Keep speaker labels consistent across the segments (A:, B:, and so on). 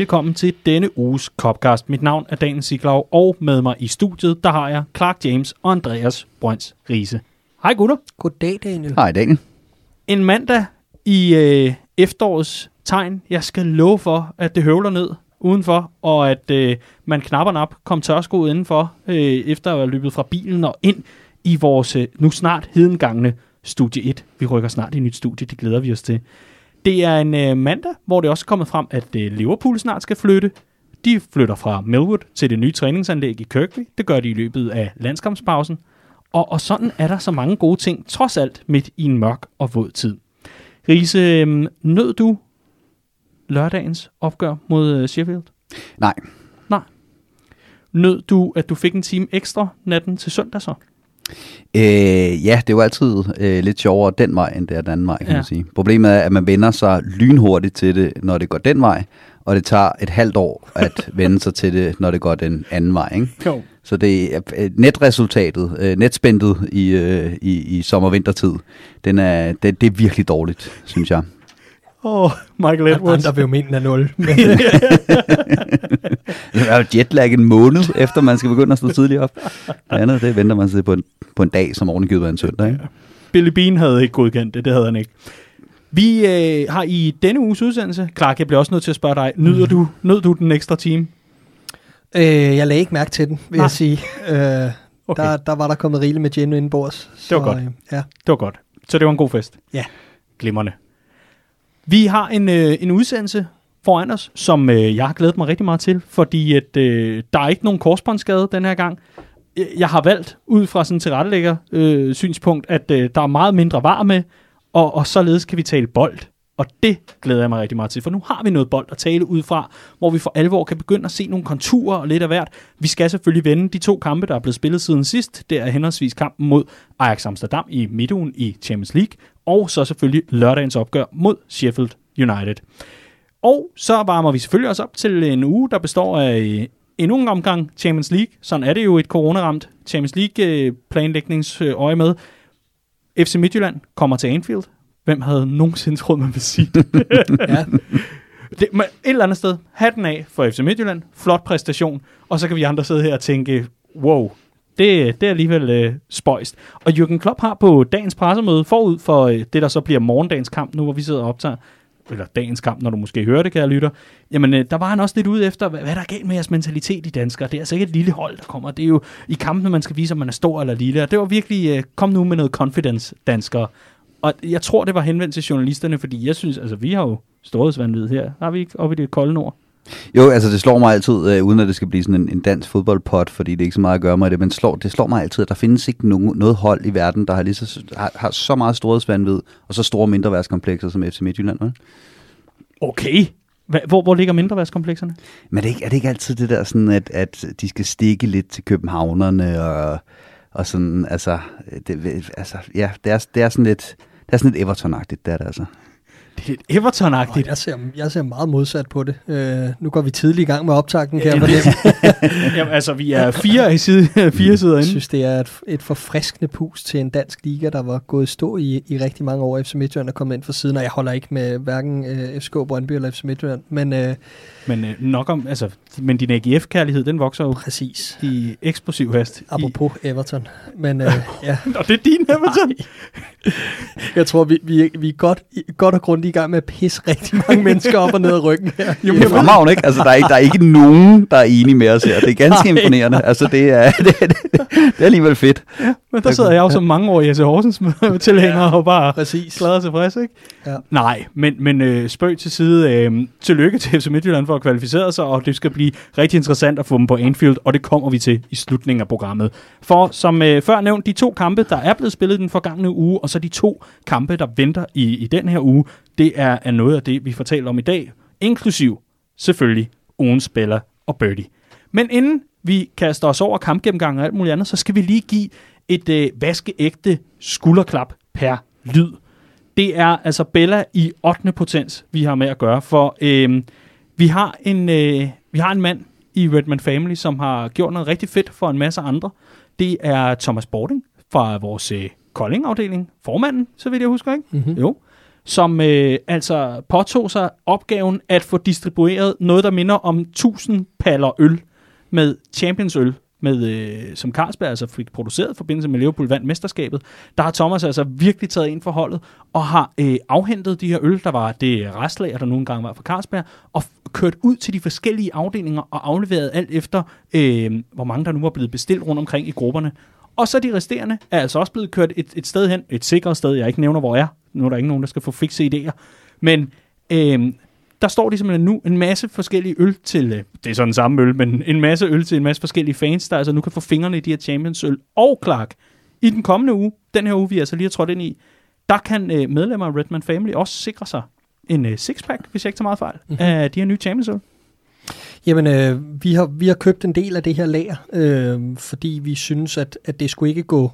A: Velkommen til denne uges Copcast. Mit navn er Daniel Siglau, og med mig i studiet, der har jeg Clark James og Andreas Brøns Riese. Hej gutter.
B: Goddag, Daniel.
C: Hej Daniel.
A: En mandag i øh, efterårets tegn. Jeg skal love for, at det høvler ned udenfor, og at øh, man knapper op, kom tørskoet indenfor, øh, efter at have løbet fra bilen og ind i vores øh, nu snart hedengangne studie 1. Vi rykker snart i et nyt studie, det glæder vi os til. Det er en øh, mandag, hvor det også er kommet frem, at øh, Liverpool snart skal flytte. De flytter fra Melwood til det nye træningsanlæg i Kirkby. Det gør de i løbet af landskampspausen. Og, og sådan er der så mange gode ting, trods alt midt i en mørk og våd tid. Riese, øh, nød du lørdagens opgør mod øh, Sheffield?
C: Nej,
A: Nød du, at du fik en time ekstra natten til søndag så?
C: Øh, ja, det er jo altid øh, lidt sjovere den vej, end det er den anden vej, kan
A: Ja.
C: ja. man sige. Problemet er, at man vender sig lynhurtigt til det, når det går den vej, og det tager et halvt år at vende sig til det, når det går den anden vej. Ikke?
A: Jo.
C: Så det er øh, netresultatet, øh, netspændet i, øh, i, i sommer-vintertid, den er, det, det er virkelig dårligt, synes jeg.
A: Åh, oh, Michael Edwards.
B: Andre vil jo mene, den er 0. Men,
C: Det er jo jetlag en måned, efter man skal begynde at stå tidligt op. Det andet, det venter man sig på en, på en dag, som ovenikøbet er en søndag. Ikke?
A: Billy Bean havde ikke godkendt det, det havde han ikke. Vi øh, har i denne uges udsendelse, Clark, jeg bliver også nødt til at spørge dig, nyder du, nød du den ekstra time?
B: øh, jeg lagde ikke mærke til den, vil
A: Nej.
B: jeg sige. Øh,
A: Okay.
B: der, der var der kommet rigeligt med gin indenbords. Så,
A: var godt.
B: Øh, ja.
A: Det var godt. Så det var en god fest.
B: Ja.
A: Glimrende. Vi har en, øh, en udsendelse foran os, som øh, jeg har glædet mig rigtig meget til, fordi at, øh, der er ikke nogen korsbåndsskade den her gang. Jeg- har valgt ud fra sådan en tilrettelægger øh, synspunkt, at øh, der er meget mindre var med, og, og således kan vi tale bold. Og det glæder jeg mig rigtig meget til, for nu har vi noget bold at tale ud fra, hvor vi for alvor kan begynde at se nogle konturer og lidt af hvert. Vi skal selvfølgelig vende de to kampe, der er blevet spillet siden sidst. Det er henholdsvis kampen mod Ajax Amsterdam i midtugen i Champions League, og så selvfølgelig lørdagens opgør mod Sheffield United. Og så varmer vi selvfølgelig også op til en uge, der består af øh, endnu en omgang Champions League. Sådan er det jo et coronaramt Champions League øh, planlægningsøje med. FC Midtjylland kommer til Anfield. Hvem havde nogensinde troet, man ville sige det?
B: ja.
A: det men et eller andet sted, hatten af for FC Midtjylland. Flot præstation. Og så kan vi andre sidde her og tænke, wow, det, det er alligevel øh, spøjst. Og Jürgen Klopp har på dagens pressemøde forud for øh, det, der så bliver morgendagens kamp, nu hvor vi sidder og optager, eller dagens kamp, når du måske hører det, jeg lytter, jamen øh, der var han også lidt ude efter, hvad, hvad der er galt med jeres mentalitet i danskere. Det er altså ikke et lille hold, der kommer. Det er jo i kampene, man skal vise, om man er stor eller lille. Og det var virkelig, øh, kom nu med noget confidence, danskere. Og jeg tror, det var henvendt til journalisterne, fordi jeg synes, altså vi har jo storhedsvandvid her. Har vi ikke oppe i det kolde nord?
C: Jo, altså det slår mig altid, øh, uden at det skal blive sådan en, en dansk fodboldpot, fordi det er ikke så meget at gøre med det, men slår, det slår mig altid, at der findes ikke nogen, noget hold i verden, der har, lige så, har, har så meget storhedsvandvid, og så store mindreværdskomplekser som FC Midtjylland. Vel?
A: Okay. Hva, hvor, hvor ligger mindreværtskomplekserne?
C: Men er det, ikke, er det ikke altid det der, sådan at, at de skal stikke lidt til københavnerne, og, og sådan, altså, det, altså ja, det er, det er sådan lidt, er sådan lidt Everton-agtigt, det er det altså.
A: Er lidt Everton-agtigt.
B: Jeg, ser, jeg ser meget modsat på det. Øh, nu går vi tidligt i gang med optakten, kan jeg fornemme.
A: Jamen, altså, vi er fire, i side, fire sider
B: Jeg
A: inde.
B: synes, det er et, et forfriskende pus til en dansk liga, der var gået i stå i, i rigtig mange år. FC Midtjylland er kommet ind for siden, og jeg holder ikke med hverken øh, FSK Brøndby eller FC Midtjylland. Men øh,
A: Men øh, nok om, altså, men din AGF-kærlighed, den vokser jo
B: præcis.
A: i eksplosiv hast. I,
B: Apropos Everton. Men øh, ja,
A: og det er din Everton.
B: jeg tror, vi, vi, vi er godt, godt og grundigt i gang med at pisse rigtig mange mennesker op og ned ad ryggen her.
C: Jo, er fremragende, ikke? Altså, der er, ikke, der er ikke nogen, der er enige med os her. Det er ganske
B: Nej.
C: imponerende. Altså, det er, det, det, det er alligevel fedt.
A: Men der sidder jeg jo som mange år i AC Horsens med tilhængere og bare
B: Præcis.
A: glad og tilfreds, ikke?
B: Ja.
A: Nej, men, men øh, spøg til side. Øh, tillykke til FC Midtjylland for at kvalificere sig, og det skal blive rigtig interessant at få dem på Anfield, og det kommer vi til i slutningen af programmet. For som øh, før nævnt, de to kampe, der er blevet spillet den forgangne uge, og så de to kampe, der venter i, i den her uge, det er, er noget af det, vi fortæller om i dag, inklusiv selvfølgelig ugens spiller og birdie. Men inden vi kaster os over kampgennemgang og alt muligt andet, så skal vi lige give et øh, vaskeægte skulderklap per lyd. Det er altså Bella i 8. potens, vi har med at gøre, for øh, vi, har en, øh, vi har en mand i Redman Family, som har gjort noget rigtig fedt for en masse andre. Det er Thomas Bording fra vores øh, Kolding-afdeling, formanden, så vidt jeg husker, ikke?
B: Mm-hmm.
A: Jo som øh, altså påtog sig opgaven at få distribueret noget, der minder om 1000 paller øl med Champions øl, med, øh, som Carlsberg altså fik produceret i forbindelse med Liverpool vandt mesterskabet, der har Thomas altså virkelig taget ind for holdet, og har øh, afhentet de her øl, der var det restlager, der nogle gange var for Carlsberg, og f- kørt ud til de forskellige afdelinger og afleveret alt efter, øh, hvor mange der nu var blevet bestilt rundt omkring i grupperne. Og så de resterende er altså også blevet kørt et, et sted hen, et sikkert sted, jeg ikke nævner, hvor jeg er. Nu er der ikke nogen, der skal få fikse idéer. Men øh, der står de simpelthen nu en masse forskellige øl til, øh, det er sådan samme øl, men en masse øl til en masse forskellige fans, der altså nu kan få fingrene i de her Champions øl. Og Clark, i den kommende uge, den her uge, vi altså lige har trådt ind i, der kan øh, medlemmer af Redman Family også sikre sig en øh, sixpack, hvis jeg ikke tager meget fejl, mm-hmm. af de her nye Champions øl.
B: Jamen, øh, vi, har, vi har købt en del af det her lager, øh, fordi vi synes, at, at det skulle ikke gå,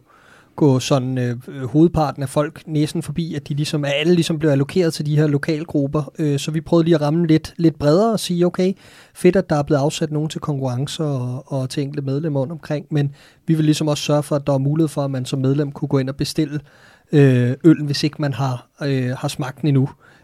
B: gå sådan øh, hovedparten af folk næsen forbi, at de ligesom, at alle ligesom blev allokeret til de her lokalgrupper. Øh, så vi prøvede lige at ramme lidt, lidt bredere og sige, okay, fedt, at der er blevet afsat nogen til konkurrencer og, og til enkelte medlemmer rundt omkring, men vi vil ligesom også sørge for, at der er mulighed for, at man som medlem kunne gå ind og bestille øh, øllen, hvis ikke man har, øh, har smagt den endnu. Øh,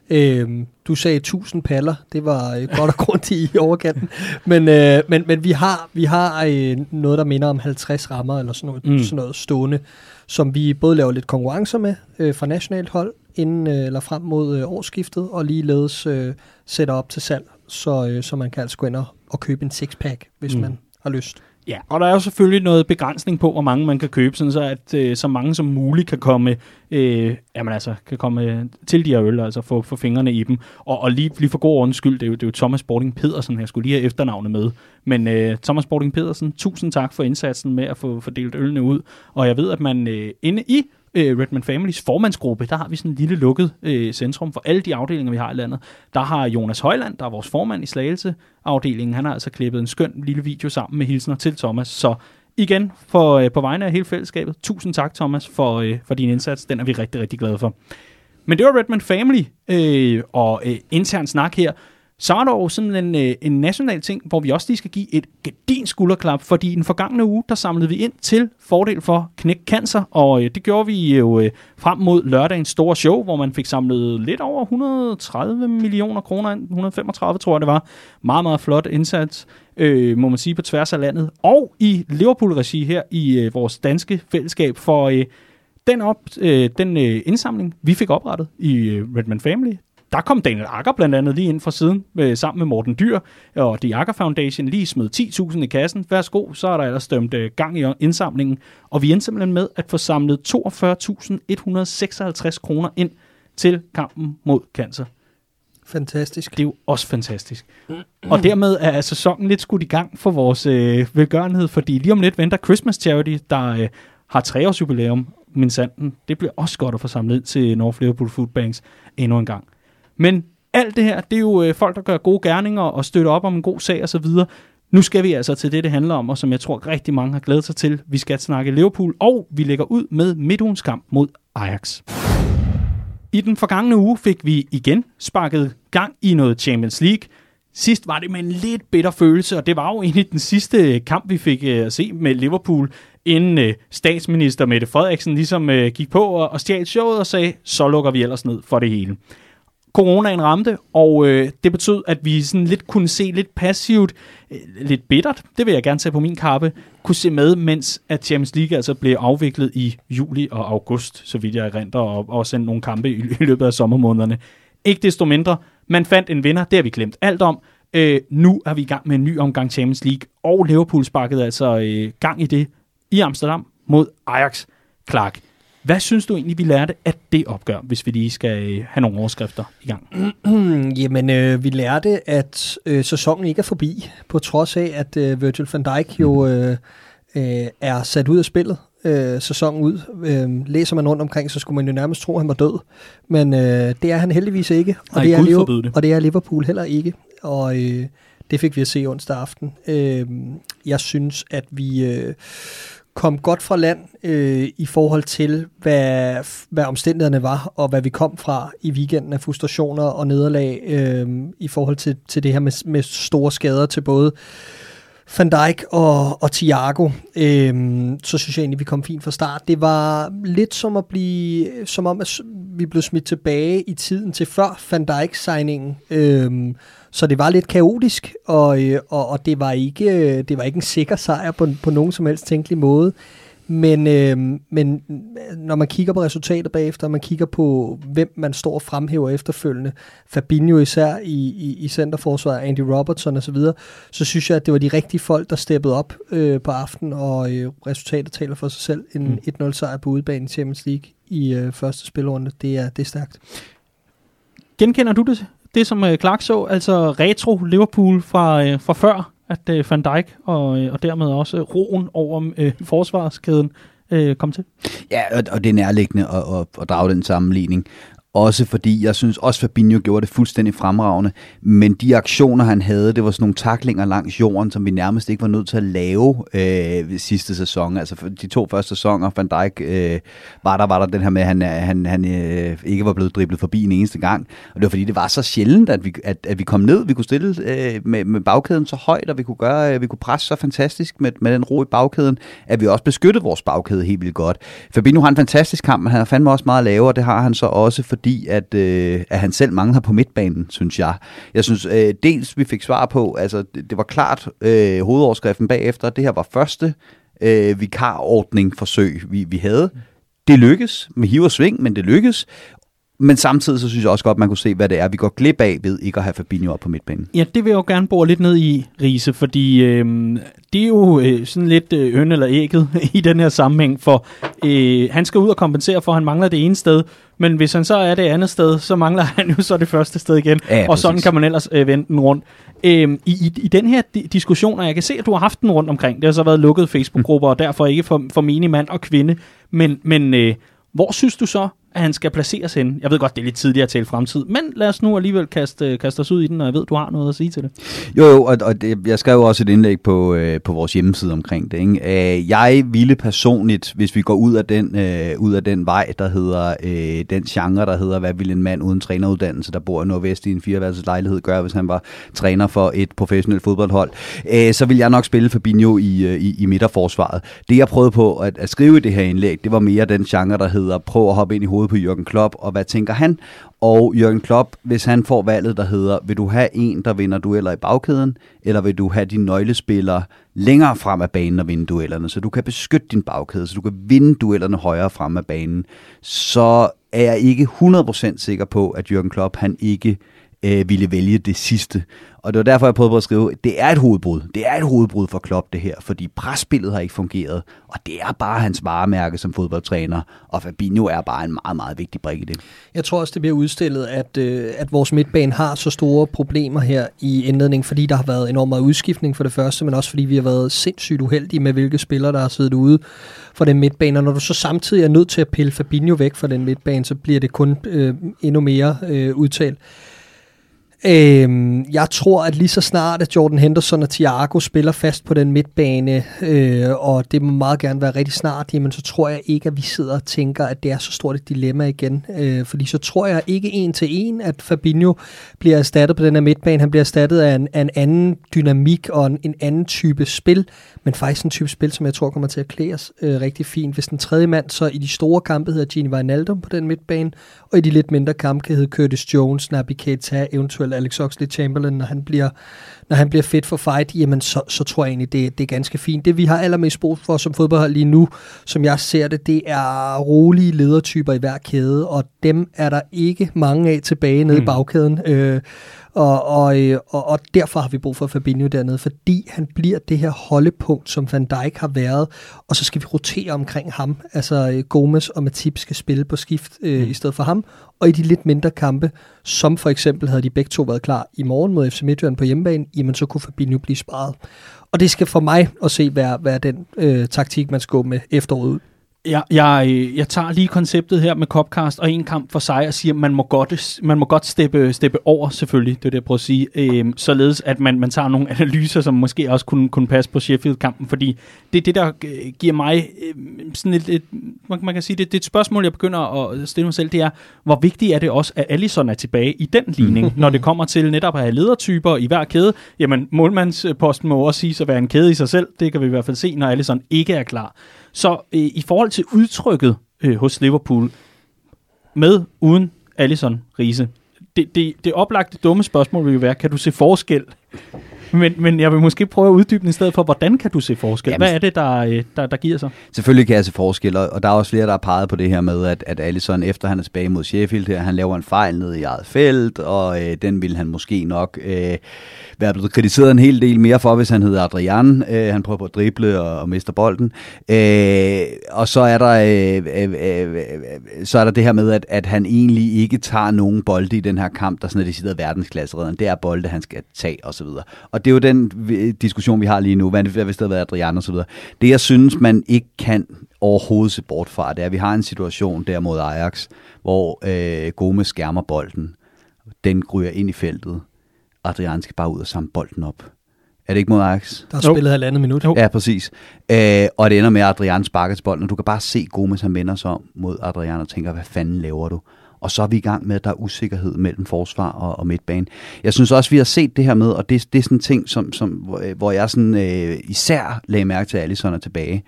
B: du sagde 1000 paller, det var øh, godt og grundigt i overkanten, men, øh, men, men vi har, vi har øh, noget, der minder om 50 rammer eller sådan noget,
A: Mm.
B: sådan noget stående, som vi både laver lidt konkurrencer med øh, fra nationalt hold, inden øh, eller frem mod øh, årsskiftet, og ligeledes øh, sætter op til salg, så, øh, så man kan altså gå ind og, og købe en sixpack, hvis
A: mm.
B: man har lyst.
A: Ja, og der er jo selvfølgelig noget begrænsning på, hvor mange man kan købe, sådan så at øh, så mange som muligt kan komme, øh, jamen altså, kan komme øh, til de her øl, altså få, få fingrene i dem. Og, og lige, lige for god ordens skyld, det er, jo, det er jo Thomas Sporting Pedersen, jeg skulle lige have efternavnet med. Men øh, Thomas Sporting Pedersen, tusind tak for indsatsen med at få fordelt ølene ud. Og jeg ved, at man øh, inde i øh, Redman Families formandsgruppe, der har vi sådan en lille lukket øh, centrum for alle de afdelinger, vi har i landet. Der har Jonas Højland, der er vores formand i Slagelse afdelingen, han har altså klippet en skøn lille video sammen med hilsner til Thomas. Så igen, for, øh, på vegne af hele fællesskabet, tusind tak Thomas for, øh, for din indsats. Den er vi rigtig, rigtig glade for. Men det var Redman Family øh, og øh, intern snak her. Så er der jo sådan en, øh, en national ting, hvor vi også lige skal give et gedin skulderklap, fordi i den forgangne uge, der samlede vi ind til fordel for Knæk Cancer, og øh, det gjorde vi jo øh, frem mod lørdagens store show, hvor man fik samlet lidt over 130 millioner kroner ind, 135 tror jeg det var. Meget, meget flot indsats, øh, må man sige, på tværs af landet. Og i Liverpool-regi her i øh, vores danske fællesskab for... Øh, den, op, øh, den øh, indsamling, vi fik oprettet i øh, Redman Family, der kom Daniel Akker blandt andet lige ind fra siden, øh, sammen med Morten Dyr og The Akker Foundation, lige smed 10.000 i kassen. Værsgo, så er der ellers dømt øh, gang i indsamlingen. Og vi endte simpelthen med at få samlet 42.156 kroner ind til kampen mod cancer.
B: Fantastisk.
A: Det er jo også fantastisk. Og dermed er sæsonen lidt skudt i gang for vores øh, velgørenhed, fordi lige om lidt venter Christmas Charity, der øh, har treårsjubilæum, min sanden. Det bliver også godt at få samlet ind til North Liverpool Food Banks endnu en gang. Men alt det her, det er jo øh, folk, der gør gode gerninger og støtter op om en god sag osv. Nu skal vi altså til det, det handler om, og som jeg tror rigtig mange har glædet sig til. Vi skal snakke Liverpool, og vi lægger ud med midtugens kamp mod Ajax. I den forgangne uge fik vi igen sparket gang i noget Champions League. Sidst var det med en lidt bitter følelse, og det var jo egentlig den sidste øh, kamp, vi fik øh, at se med Liverpool, inden øh, statsminister Mette Frederiksen ligesom gik på og, og stjal showet og sagde, så lukker vi ellers ned for det hele. Coronaen ramte, og øh, det betød, at vi sådan lidt kunne se lidt passivt, øh, lidt bittert, det vil jeg gerne tage på min kappe, kunne se med, mens at Champions League altså blev afviklet i juli og august, så vidt jeg erindrer, og også sendte nogle kampe i, i løbet af sommermånederne. Ikke desto mindre, man fandt en vinder, det har vi glemt alt om. Øh, nu er vi i gang med en ny omgang Champions League, og Liverpool sparkede altså øh, gang i det i Amsterdam mod Ajax. Clark, hvad synes du egentlig, vi lærte af det opgør, hvis vi lige skal øh, have nogle overskrifter i gang?
B: Jamen, øh, vi lærte, at øh, sæsonen ikke er forbi, på trods af, at øh, Virgil van Dijk jo øh, øh, er sat ud af spillet øh, sæsonen ud. Øh, læser man rundt omkring, så skulle man jo nærmest tro, at han var død. Men øh, det er han heldigvis ikke. Og,
A: Nej,
B: det er
A: Gud
B: Liver-
A: forbyde det.
B: og det er Liverpool heller ikke. Og øh, det fik vi at se onsdag aften. Øh, jeg synes, at vi... Øh, kom godt fra land øh, i forhold til, hvad, hvad omstændighederne var, og hvad vi kom fra i weekenden af frustrationer og nederlag øh, i forhold til, til det her med, med store skader til både Van Dijk og, og Thiago, øhm, så synes jeg egentlig, vi kom fint fra start. Det var lidt som at blive, som om at vi blev smidt tilbage i tiden til før Van Dijk-signingen. Øhm, så det var lidt kaotisk, og, øh, og, og det, var ikke, det var ikke en sikker sejr på, på nogen som helst tænkelig måde. Men, øh, men når man kigger på resultatet bagefter, og man kigger på, hvem man står og fremhæver efterfølgende, Fabinho især i, i, i centerforsvaret, Andy Robertson osv., så, så synes jeg, at det var de rigtige folk, der steppede op øh, på aften, og øh, resultatet taler for sig selv. En mm. 1-0 sejr på udebane i Champions League i øh, første spilrunde, det er, det er stærkt.
A: Genkender du det, det som øh, Clark så, altså retro Liverpool fra, øh, fra før? at øh, Van Dijk og, øh, og dermed også roen over øh, forsvarskæden øh, kom til.
C: Ja, og, og det er nærliggende at, at, at drage den sammenligning. Også fordi, jeg synes også Fabinho gjorde det fuldstændig fremragende, men de aktioner, han havde, det var sådan nogle taklinger langs jorden, som vi nærmest ikke var nødt til at lave øh, sidste sæson. Altså de to første sæsoner, Van Dijk, øh, var der var der den her med, at han, han, han øh, ikke var blevet driblet forbi en eneste gang. Og det var fordi, det var så sjældent, at vi, at, at vi kom ned. Vi kunne stille øh, med, med bagkæden så højt, og vi kunne, gøre, øh, vi kunne presse så fantastisk med, med den ro i bagkæden, at vi også beskyttede vores bagkæde helt vildt godt. Fabinho har en fantastisk kamp, men han har fandme også meget lavere, og det har han så også, fordi fordi at, øh, at han selv mangler på midtbanen, synes jeg. Jeg synes øh, dels, vi fik svar på, altså det, det var klart øh, hovedoverskriften bagefter, det her var første øh, vikarordning forsøg, vi, vi havde. Det lykkes med hiv og sving, men det lykkes. Men samtidig så synes jeg også godt, man kunne se, hvad det er, vi går glip af ved ikke at have Fabinho op på midtbanen.
A: Ja, det vil jeg jo gerne bore lidt ned i, Riese, fordi øh, det er jo øh, sådan lidt øh, øn eller ægget i den her sammenhæng, for øh, han skal ud og kompensere for, at han mangler det ene sted, men hvis han så er det andet sted, så mangler han jo så det første sted igen, ja, og sådan kan man ellers øh, vende den rundt. Øh, i, i, I den her di- diskussion, og jeg kan se, at du har haft den rundt omkring, det har så været lukkede Facebook-grupper, og derfor ikke for, for menig mand og kvinde, men, men øh, hvor synes du så, at han skal placeres henne. Jeg ved godt, det er lidt tidligere at tale fremtid, men lad os nu alligevel kaste, kaste os ud i den, og jeg ved, du har noget at sige til det.
C: Jo, jo, og, og det, jeg skrev også et indlæg på, øh, på vores hjemmeside omkring det. Ikke? Øh, jeg ville personligt, hvis vi går ud af den, øh, ud af den vej, der hedder, øh, den genre, der hedder, hvad vil en mand uden træneruddannelse, der bor i Nordvest i en fireværelses lejlighed, gøre, hvis han var træner for et professionelt fodboldhold, øh, så vil jeg nok spille Fabinho i, øh, i, i midterforsvaret. Det jeg prøvede på at, at skrive i det her indlæg, det var mere den genre, der hedder, prøv at hoppe ind i hovedet på Jørgen Klopp, og hvad tænker han? Og Jørgen Klopp, hvis han får valget, der hedder, vil du have en, der vinder dueller i bagkæden, eller vil du have dine nøglespillere længere frem af banen og vinde duellerne, så du kan beskytte din bagkæde, så du kan vinde duellerne højere frem af banen, så er jeg ikke 100% sikker på, at Jørgen Klopp, han ikke øh, ville vælge det sidste. Og det var derfor, jeg prøvede på at skrive, det er et hovedbrud. Det er et hovedbrud for Klopp, det her, fordi presspillet har ikke fungeret, og det er bare hans varemærke som fodboldtræner, og Fabinho er bare en meget, meget vigtig brik i det.
B: Jeg tror også, det bliver udstillet, at, øh, at vores midtbane har så store problemer her i indledningen, fordi der har været enormt meget udskiftning for det første, men også fordi vi har været sindssygt uheldige med, hvilke spillere, der har siddet ude for den midtbane. Og når du så samtidig er nødt til at pille Fabinho væk fra den midtbane, så bliver det kun øh, endnu mere øh, udtalt. Øhm, jeg tror, at lige så snart, at Jordan Henderson og Thiago spiller fast på den midtbane, øh, og det må meget gerne være rigtig snart, jamen så tror jeg ikke, at vi sidder og tænker, at det er så stort et dilemma igen. Øh, fordi så tror jeg ikke en til en, at Fabinho bliver erstattet på den her midtbane. Han bliver erstattet af en, af en anden dynamik og en, en anden type spil, men faktisk en type spil, som jeg tror kommer til at klæres øh, rigtig fint. Hvis den tredje mand så i de store kampe hedder Gini Wijnaldum på den midtbane, og i de lidt mindre kampe kan hedde Curtis Jones, Naby Keita, eventuelt Alex Oxlade-Chamberlain, når han bliver, når han bliver fit for fight, jamen så, så tror jeg egentlig, det, det er ganske fint. Det vi har allermest brug for som fodboldhold lige nu, som jeg ser det, det er rolige ledertyper i hver kæde, og dem er der ikke mange af tilbage nede mm. i bagkæden. Øh, og, og, øh, og, og derfor har vi brug for Fabinho dernede, fordi han bliver det her holdepunkt, som Van Dijk har været, og så skal vi rotere omkring ham. Altså øh, Gomes og Matip skal spille på skift øh, mm. i stedet for ham, og i de lidt mindre kampe, som for eksempel havde de begge to været klar i morgen mod FC Midtjylland på hjemmebane, jamen så kunne Fabinho blive sparet. Og det skal for mig at se være, være den øh, taktik, man skal gå med efteråret ud.
A: Jeg, jeg, øh, jeg tager lige konceptet her med Copcast og en kamp for sig og siger, at man må godt, man må godt steppe, steppe over selvfølgelig, det er det, jeg prøver at sige, øh, således at man, man tager nogle analyser, som måske også kunne, kunne passe på Sheffield-kampen, fordi det er det, der øh, giver mig øh, sådan et, et man kan sige, det, det er et spørgsmål, jeg begynder at stille mig selv, det er, hvor vigtigt er det også, at Allison er tilbage i den ligning, når det kommer til netop at have ledertyper i hver kæde. Jamen, målmandsposten må også sige at være en kæde i sig selv, det kan vi i hvert fald se, når Allison ikke er klar. Så øh, i forhold til udtrykket øh, hos Liverpool, med uden Allison Riese, det, det, det oplagte dumme spørgsmål vil jo være, kan du se forskel? Men, men jeg vil måske prøve at uddybe i stedet for, hvordan kan du se forskel? Jamen, Hvad er det, der, øh, der, der giver sig?
C: Selvfølgelig kan jeg se forskel, og der er også flere, der har peget på det her med, at, at Allison, efter han er tilbage mod Sheffield, her, han laver en fejl nede i eget felt, og øh, den vil han måske nok øh, være blevet kritiseret en hel del mere for, hvis han hedder Adrian. Øh, han prøver på at drible og, og mister bolden. Øh, og så er der øh, øh, øh, så er der det her med, at, at han egentlig ikke tager nogen bolde i den her kamp, der sådan er decideret verdensklasse Det er bolde, han skal tage osv. Og, og det er jo den diskussion, vi har lige nu. Hvad, hvis det havde været Adrian osv. Det, jeg synes, man ikke kan overhovedet se bort fra, det er, at vi har en situation der mod Ajax, hvor øh, Gomes skærmer bolden. Den ryger ind i feltet Adrian skal bare ud og samle bolden op. Er det ikke mod Ajax?
B: Der har spillet halvandet minut.
C: Ja, præcis. Øh, og det ender med, at Adrian sparker til bolden, og du kan bare se Gomes, han vender sig om mod Adrian og tænker, hvad fanden laver du? Og så er vi i gang med, at der er usikkerhed mellem forsvar og, og midtbane. Jeg synes også, vi har set det her med, og det, det er sådan en ting, som, som, hvor jeg sådan, øh, især lagde mærke til, at Alisson er tilbage.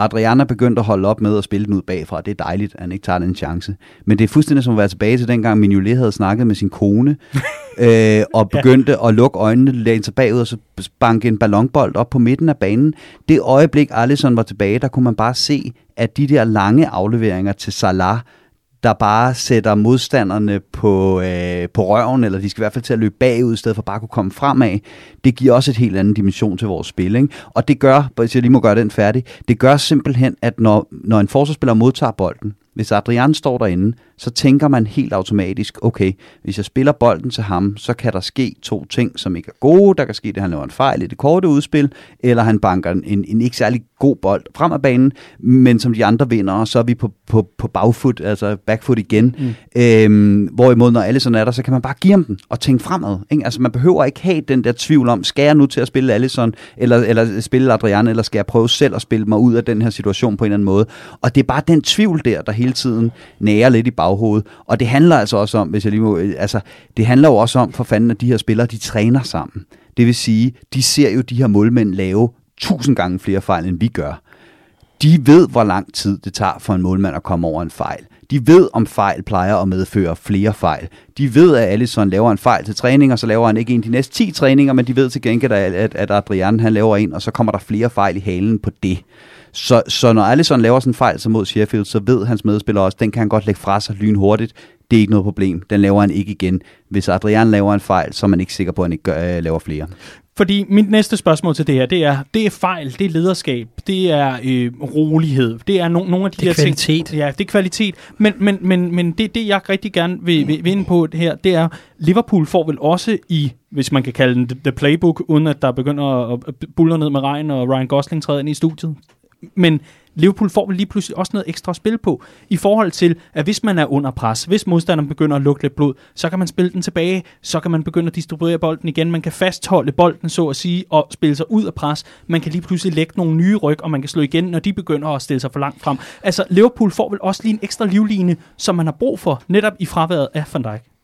C: Adriana begyndt at holde op med at spille den ud bagfra. Det er dejligt, at han ikke tager den chance. Men det er fuldstændig som at være tilbage til dengang Mignolet havde snakket med sin kone, øh, og begyndte ja. at lukke øjnene, læne sig bagud, og så banke en ballonbold op på midten af banen. Det øjeblik, Alisson var tilbage, der kunne man bare se, at de der lange afleveringer til Salah, der bare sætter modstanderne på, øh, på røven, eller de skal i hvert fald til at løbe bagud, i stedet for bare at kunne komme fremad. Det giver også et helt andet dimension til vores spil. Ikke? Og det gør, hvis jeg lige må gøre den færdig, det gør simpelthen, at når, når en forsvarsspiller modtager bolden, hvis Adrian står derinde, så tænker man helt automatisk, okay, hvis jeg spiller bolden til ham, så kan der ske to ting, som ikke er gode. Der kan ske, at han laver en fejl i det korte udspil, eller han banker en, en ikke særlig god bold frem af banen, men som de andre vinder, og så er vi på, på, på bagfoot, altså backfoot igen. Mm. Øhm, hvorimod, når Allison er der, så kan man bare give ham den og tænke fremad. Ikke? Altså, man behøver ikke have den der tvivl om, skal jeg nu til at spille Allison, eller, eller spille Adrian, eller skal jeg prøve selv at spille mig ud af den her situation på en eller anden måde. Og det er bare den tvivl der, der hele tiden nærer lidt i baghovedet. Og det handler altså også om, hvis jeg lige må, øh, altså, det handler jo også om for fanden, at de her spillere, de træner sammen. Det vil sige, de ser jo de her målmænd lave tusind gange flere fejl, end vi gør. De ved, hvor lang tid det tager for en målmand at komme over en fejl. De ved, om fejl plejer at medføre flere fejl. De ved, at Allison laver en fejl til træning, og så laver han ikke en de næste 10 træninger, men de ved til gengæld, at, at Adrian han laver en, og så kommer der flere fejl i halen på det. Så, så når Allison laver sådan en fejl som mod Sheffield, så ved hans medspiller også, den kan han godt lægge fra sig lynhurtigt. Det er ikke noget problem. Den laver han ikke igen. Hvis Adrian laver en fejl, så er man ikke sikker på, at han ikke gør, øh, laver flere.
A: Fordi mit næste spørgsmål til det her, det er, det er fejl, det er lederskab, det er øh, rolighed, det er no, nogle af de
B: det er
A: der
B: kvalitet.
A: ting. Ja, det er kvalitet. Men, men, men, men det, det, jeg rigtig gerne vil, vil, vil ind på det her, det er, Liverpool får vel også i, hvis man kan kalde den the playbook, uden at der begynder at bulle ned med regn, og Ryan Gosling træder ind i studiet. Men Liverpool får vel lige pludselig også noget ekstra spil på, i forhold til, at hvis man er under pres, hvis modstanderen begynder at lukke lidt blod, så kan man spille den tilbage, så kan man begynde at distribuere bolden igen, man kan fastholde bolden, så at sige, og spille sig ud af pres, man kan lige pludselig lægge nogle nye ryg, og man kan slå igen, når de begynder at stille sig for langt frem. Altså, Liverpool får vel også lige en ekstra livline, som man har brug for, netop i fraværet af Van Dijk.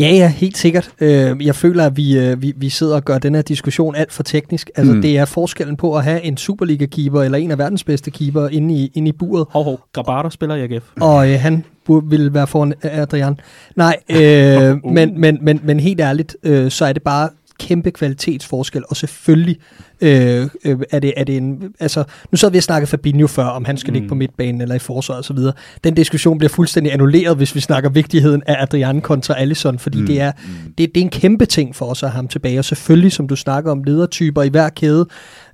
B: Ja, ja, helt sikkert. Øh, jeg føler, at vi, øh, vi, vi sidder og gør den her diskussion alt for teknisk. Altså, mm. det er forskellen på at have en Superliga-keeper eller en af verdens bedste keeper inde i, inde i buret.
A: Hov, hov. Grabato spiller i AGF.
B: Og øh, han vil være foran Adrian. Nej, øh, uh. men, men, men, men helt ærligt, øh, så er det bare kæmpe kvalitetsforskel, og selvfølgelig øh, øh, er, det, er det en... Altså, nu sad vi og snakkede Fabinho før, om han skal mm. ligge på midtbanen eller i forsvaret osv. Den diskussion bliver fuldstændig annulleret, hvis vi snakker vigtigheden af Adrian kontra Allison, fordi mm. det, er, mm. det, det er en kæmpe ting for os at have ham tilbage, og selvfølgelig, som du snakker om, ledertyper i hver kæde,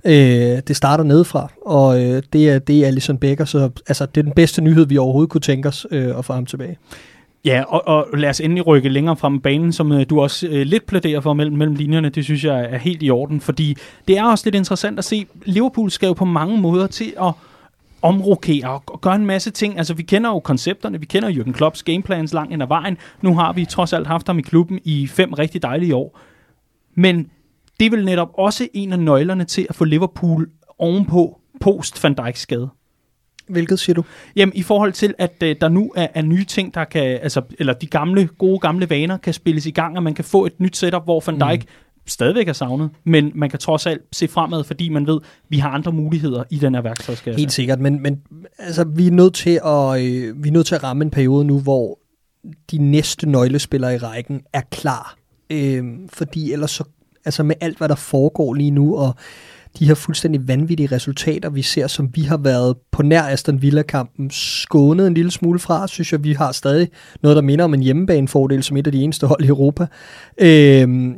B: øh, det starter nedefra, og øh, det, er, det er Allison Becker, så altså, det er den bedste nyhed, vi overhovedet kunne tænke os øh, at få ham tilbage.
A: Ja, og, og lad os endelig rykke længere frem banen, som øh, du også øh, lidt plæderer for mellem, mellem linjerne. Det synes jeg er helt i orden, fordi det er også lidt interessant at se, Liverpool skal jo på mange måder til at omrokere og, og gøre en masse ting. Altså, vi kender jo koncepterne, vi kender Jürgen Klopps gameplans langt ind ad vejen. Nu har vi trods alt haft ham i klubben i fem rigtig dejlige år. Men det er vel netop også en af nøglerne til at få Liverpool ovenpå post Van Dijk skade.
B: Hvilket siger du?
A: Jamen, i forhold til, at øh, der nu er, er nye ting, der kan, altså, eller de gamle, gode gamle vaner kan spilles i gang, og man kan få et nyt setup, hvor Van Dijk mm. stadigvæk er savnet, men man kan trods alt se fremad, fordi man ved, vi har andre muligheder i den her værktøjskasse.
B: Helt sikkert, men, men altså, vi, er nødt til at, øh, vi er nødt til at ramme en periode nu, hvor de næste nøglespillere i rækken er klar. Øh, fordi ellers så, altså med alt, hvad der foregår lige nu, og de her fuldstændig vanvittige resultater, vi ser, som vi har været på nær Aston Villa-kampen skånet en lille smule fra, synes jeg, vi har stadig noget, der minder om en hjemmebanefordel som et af de eneste hold i Europa. Øh,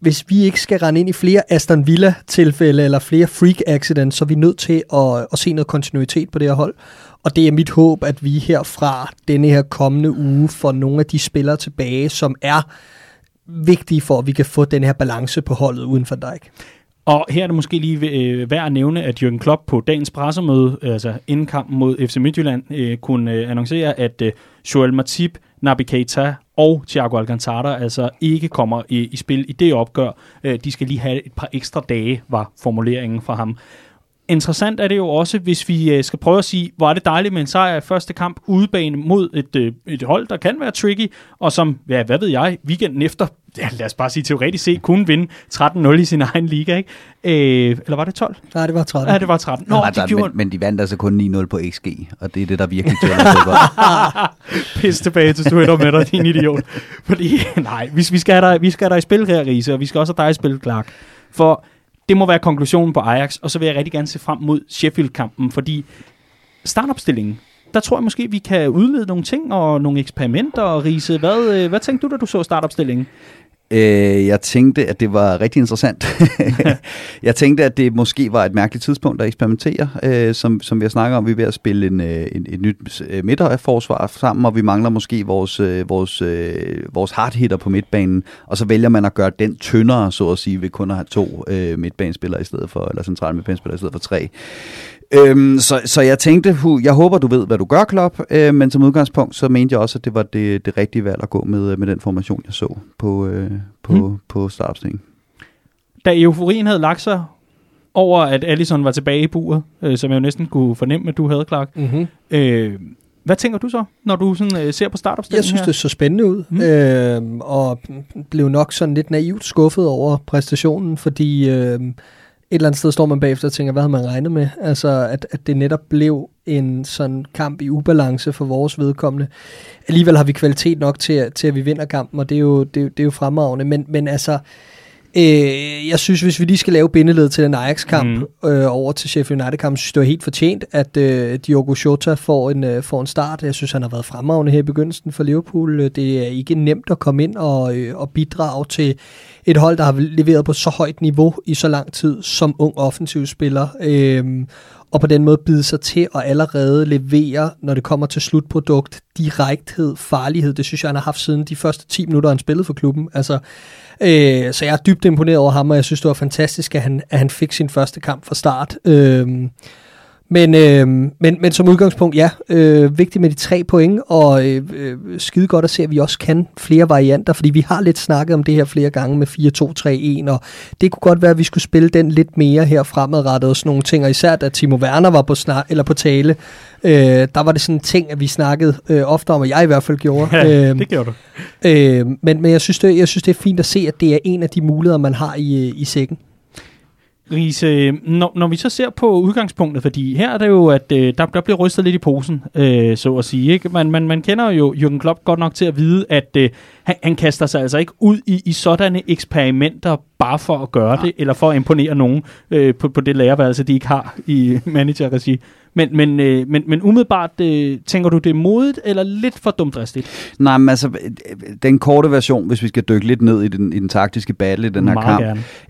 B: hvis vi ikke skal rende ind i flere Aston Villa-tilfælde eller flere freak accidents, så er vi nødt til at, at se noget kontinuitet på det her hold. Og det er mit håb, at vi herfra denne her kommende uge får nogle af de spillere tilbage, som er vigtige for, at vi kan få den her balance på holdet uden for Dijk.
A: Og her er det måske lige øh, værd at nævne, at Jürgen Klopp på dagens pressemøde, øh, altså inden kampen mod FC Midtjylland, øh, kunne øh, annoncere, at øh, Joel Matip, Naby Keita og Thiago Alcantara altså ikke kommer i, i spil i det opgør. Øh, de skal lige have et par ekstra dage, var formuleringen fra ham. Interessant er det jo også, hvis vi øh, skal prøve at sige, hvor er det dejligt med en sejr i første kamp udebane mod et, øh, et hold, der kan være tricky, og som, ja, hvad ved jeg, weekenden efter, ja, lad os bare sige teoretisk set, kunne vinde 13-0 i sin egen liga, ikke? Øh, eller var det 12?
B: Nej, det var 13.
A: Ja, det var 13.
C: Nå, altså, de gjorde... men, men de vandt altså kun 9-0 på XG, og det er det, der virkelig tæller
A: Pis tilbage til Twitter med dig, din idiot. Fordi, nej, vi, vi, skal have dig, vi skal have dig i spil her, Riese, og vi skal også have dig i spil, Clark. For det må være konklusionen på Ajax, og så vil jeg rigtig gerne se frem mod Sheffield-kampen, fordi startopstillingen, der tror jeg måske, vi kan udlede nogle ting og nogle eksperimenter. Og Riese, hvad, øh, hvad tænkte du, da du så startopstillingen?
C: Øh, jeg tænkte, at det var rigtig interessant. jeg tænkte, at det måske var et mærkeligt tidspunkt at eksperimentere. Øh, som, som vi har snakket om, vi er ved at spille en, øh, en, et nyt øh, midterforsvar sammen, og vi mangler måske vores, øh, vores, øh, vores hardhitter på midtbanen. Og så vælger man at gøre den tyndere, så at sige, ved kun at have to øh, midtbanespillere i stedet for, eller centrale midtbanespillere i stedet for tre. Øhm, så, så jeg tænkte, hu, jeg håber, du ved, hvad du gør, Klopp, øh, men som udgangspunkt, så mente jeg også, at det var det, det rigtige valg at gå med, med den formation, jeg så på, øh, på, mm. på startopstillingen.
A: Da euforien havde lagt sig over, at Allison var tilbage i buret, øh, som jeg jo næsten kunne fornemme, at du havde, Clark,
B: Mm-hmm.
A: øh, hvad tænker du så, når du sådan, øh, ser på startopstillingen
B: Jeg synes,
A: her?
B: det så spændende ud,
A: mm.
B: øh, og blev nok sådan lidt naivt skuffet over præstationen, fordi øh, et eller andet sted står man bagefter og tænker, hvad havde man regnet med? Altså, at, at det netop blev en sådan kamp i ubalance for vores vedkommende. Alligevel har vi kvalitet nok til, at- til at vi vinder kampen, og det er jo, det, er jo- det er jo fremragende, men, men altså... Øh, jeg synes, hvis vi lige skal lave bindeled til den Ajax-kamp
A: Mm.
B: øh, over til Sheffield United-kampen, synes det er helt fortjent, at øh, Diogo Jota får en, øh, får en start. Jeg synes, han har været fremragende her i begyndelsen for Liverpool. Øh, Det er ikke nemt at komme ind og, øh, og bidrage til et hold, der har leveret på så højt niveau i så lang tid som ung offensiv spiller. Øh, og på den måde bide sig til og allerede levere, når det kommer til slutprodukt, direkthed, farlighed. Det synes jeg, han har haft siden de første 10 minutter, han spillede for klubben. Altså, øh, så jeg er dybt imponeret over ham, og jeg synes, det var fantastisk, at han, at han fik sin første kamp fra start. Øh, men, øh, men, men som udgangspunkt, ja, øh, vigtigt med de tre point, og øh, øh, skide godt at se, at vi også kan flere varianter, fordi vi har lidt snakket om det her flere gange med 4-2-3-1, og det kunne godt være, at vi skulle spille den lidt mere her fremadrettet og sådan nogle ting, og især da Timo Werner var på, snak, eller på tale, øh, der var det sådan en ting, at vi snakkede øh, ofte om, og jeg i hvert fald gjorde.
A: Ja,
B: øh,
A: det gjorde du.
B: øh, men men jeg, synes, det, jeg synes, det er fint at se, at det er en af de muligheder, man har i, i sækken.
A: Riese, når, når vi så ser på udgangspunktet, fordi her er det jo, at øh, der, der bliver rystet lidt i posen, øh, så at sige. Ikke? Man, man, man kender jo Jürgen Klopp godt nok til at vide, at øh, han, han kaster sig altså ikke ud i, i sådanne eksperimenter bare for at gøre det, eller for at imponere nogen øh, på, på det lærerværelse, de ikke har i managerregi. Men, men, øh, men, men umiddelbart, øh, tænker du, det er modigt eller lidt for dumdristigt?
C: Nej, men altså, den korte version, hvis vi skal dykke lidt ned i den, i den taktiske battle i den her
A: Meget
C: kamp,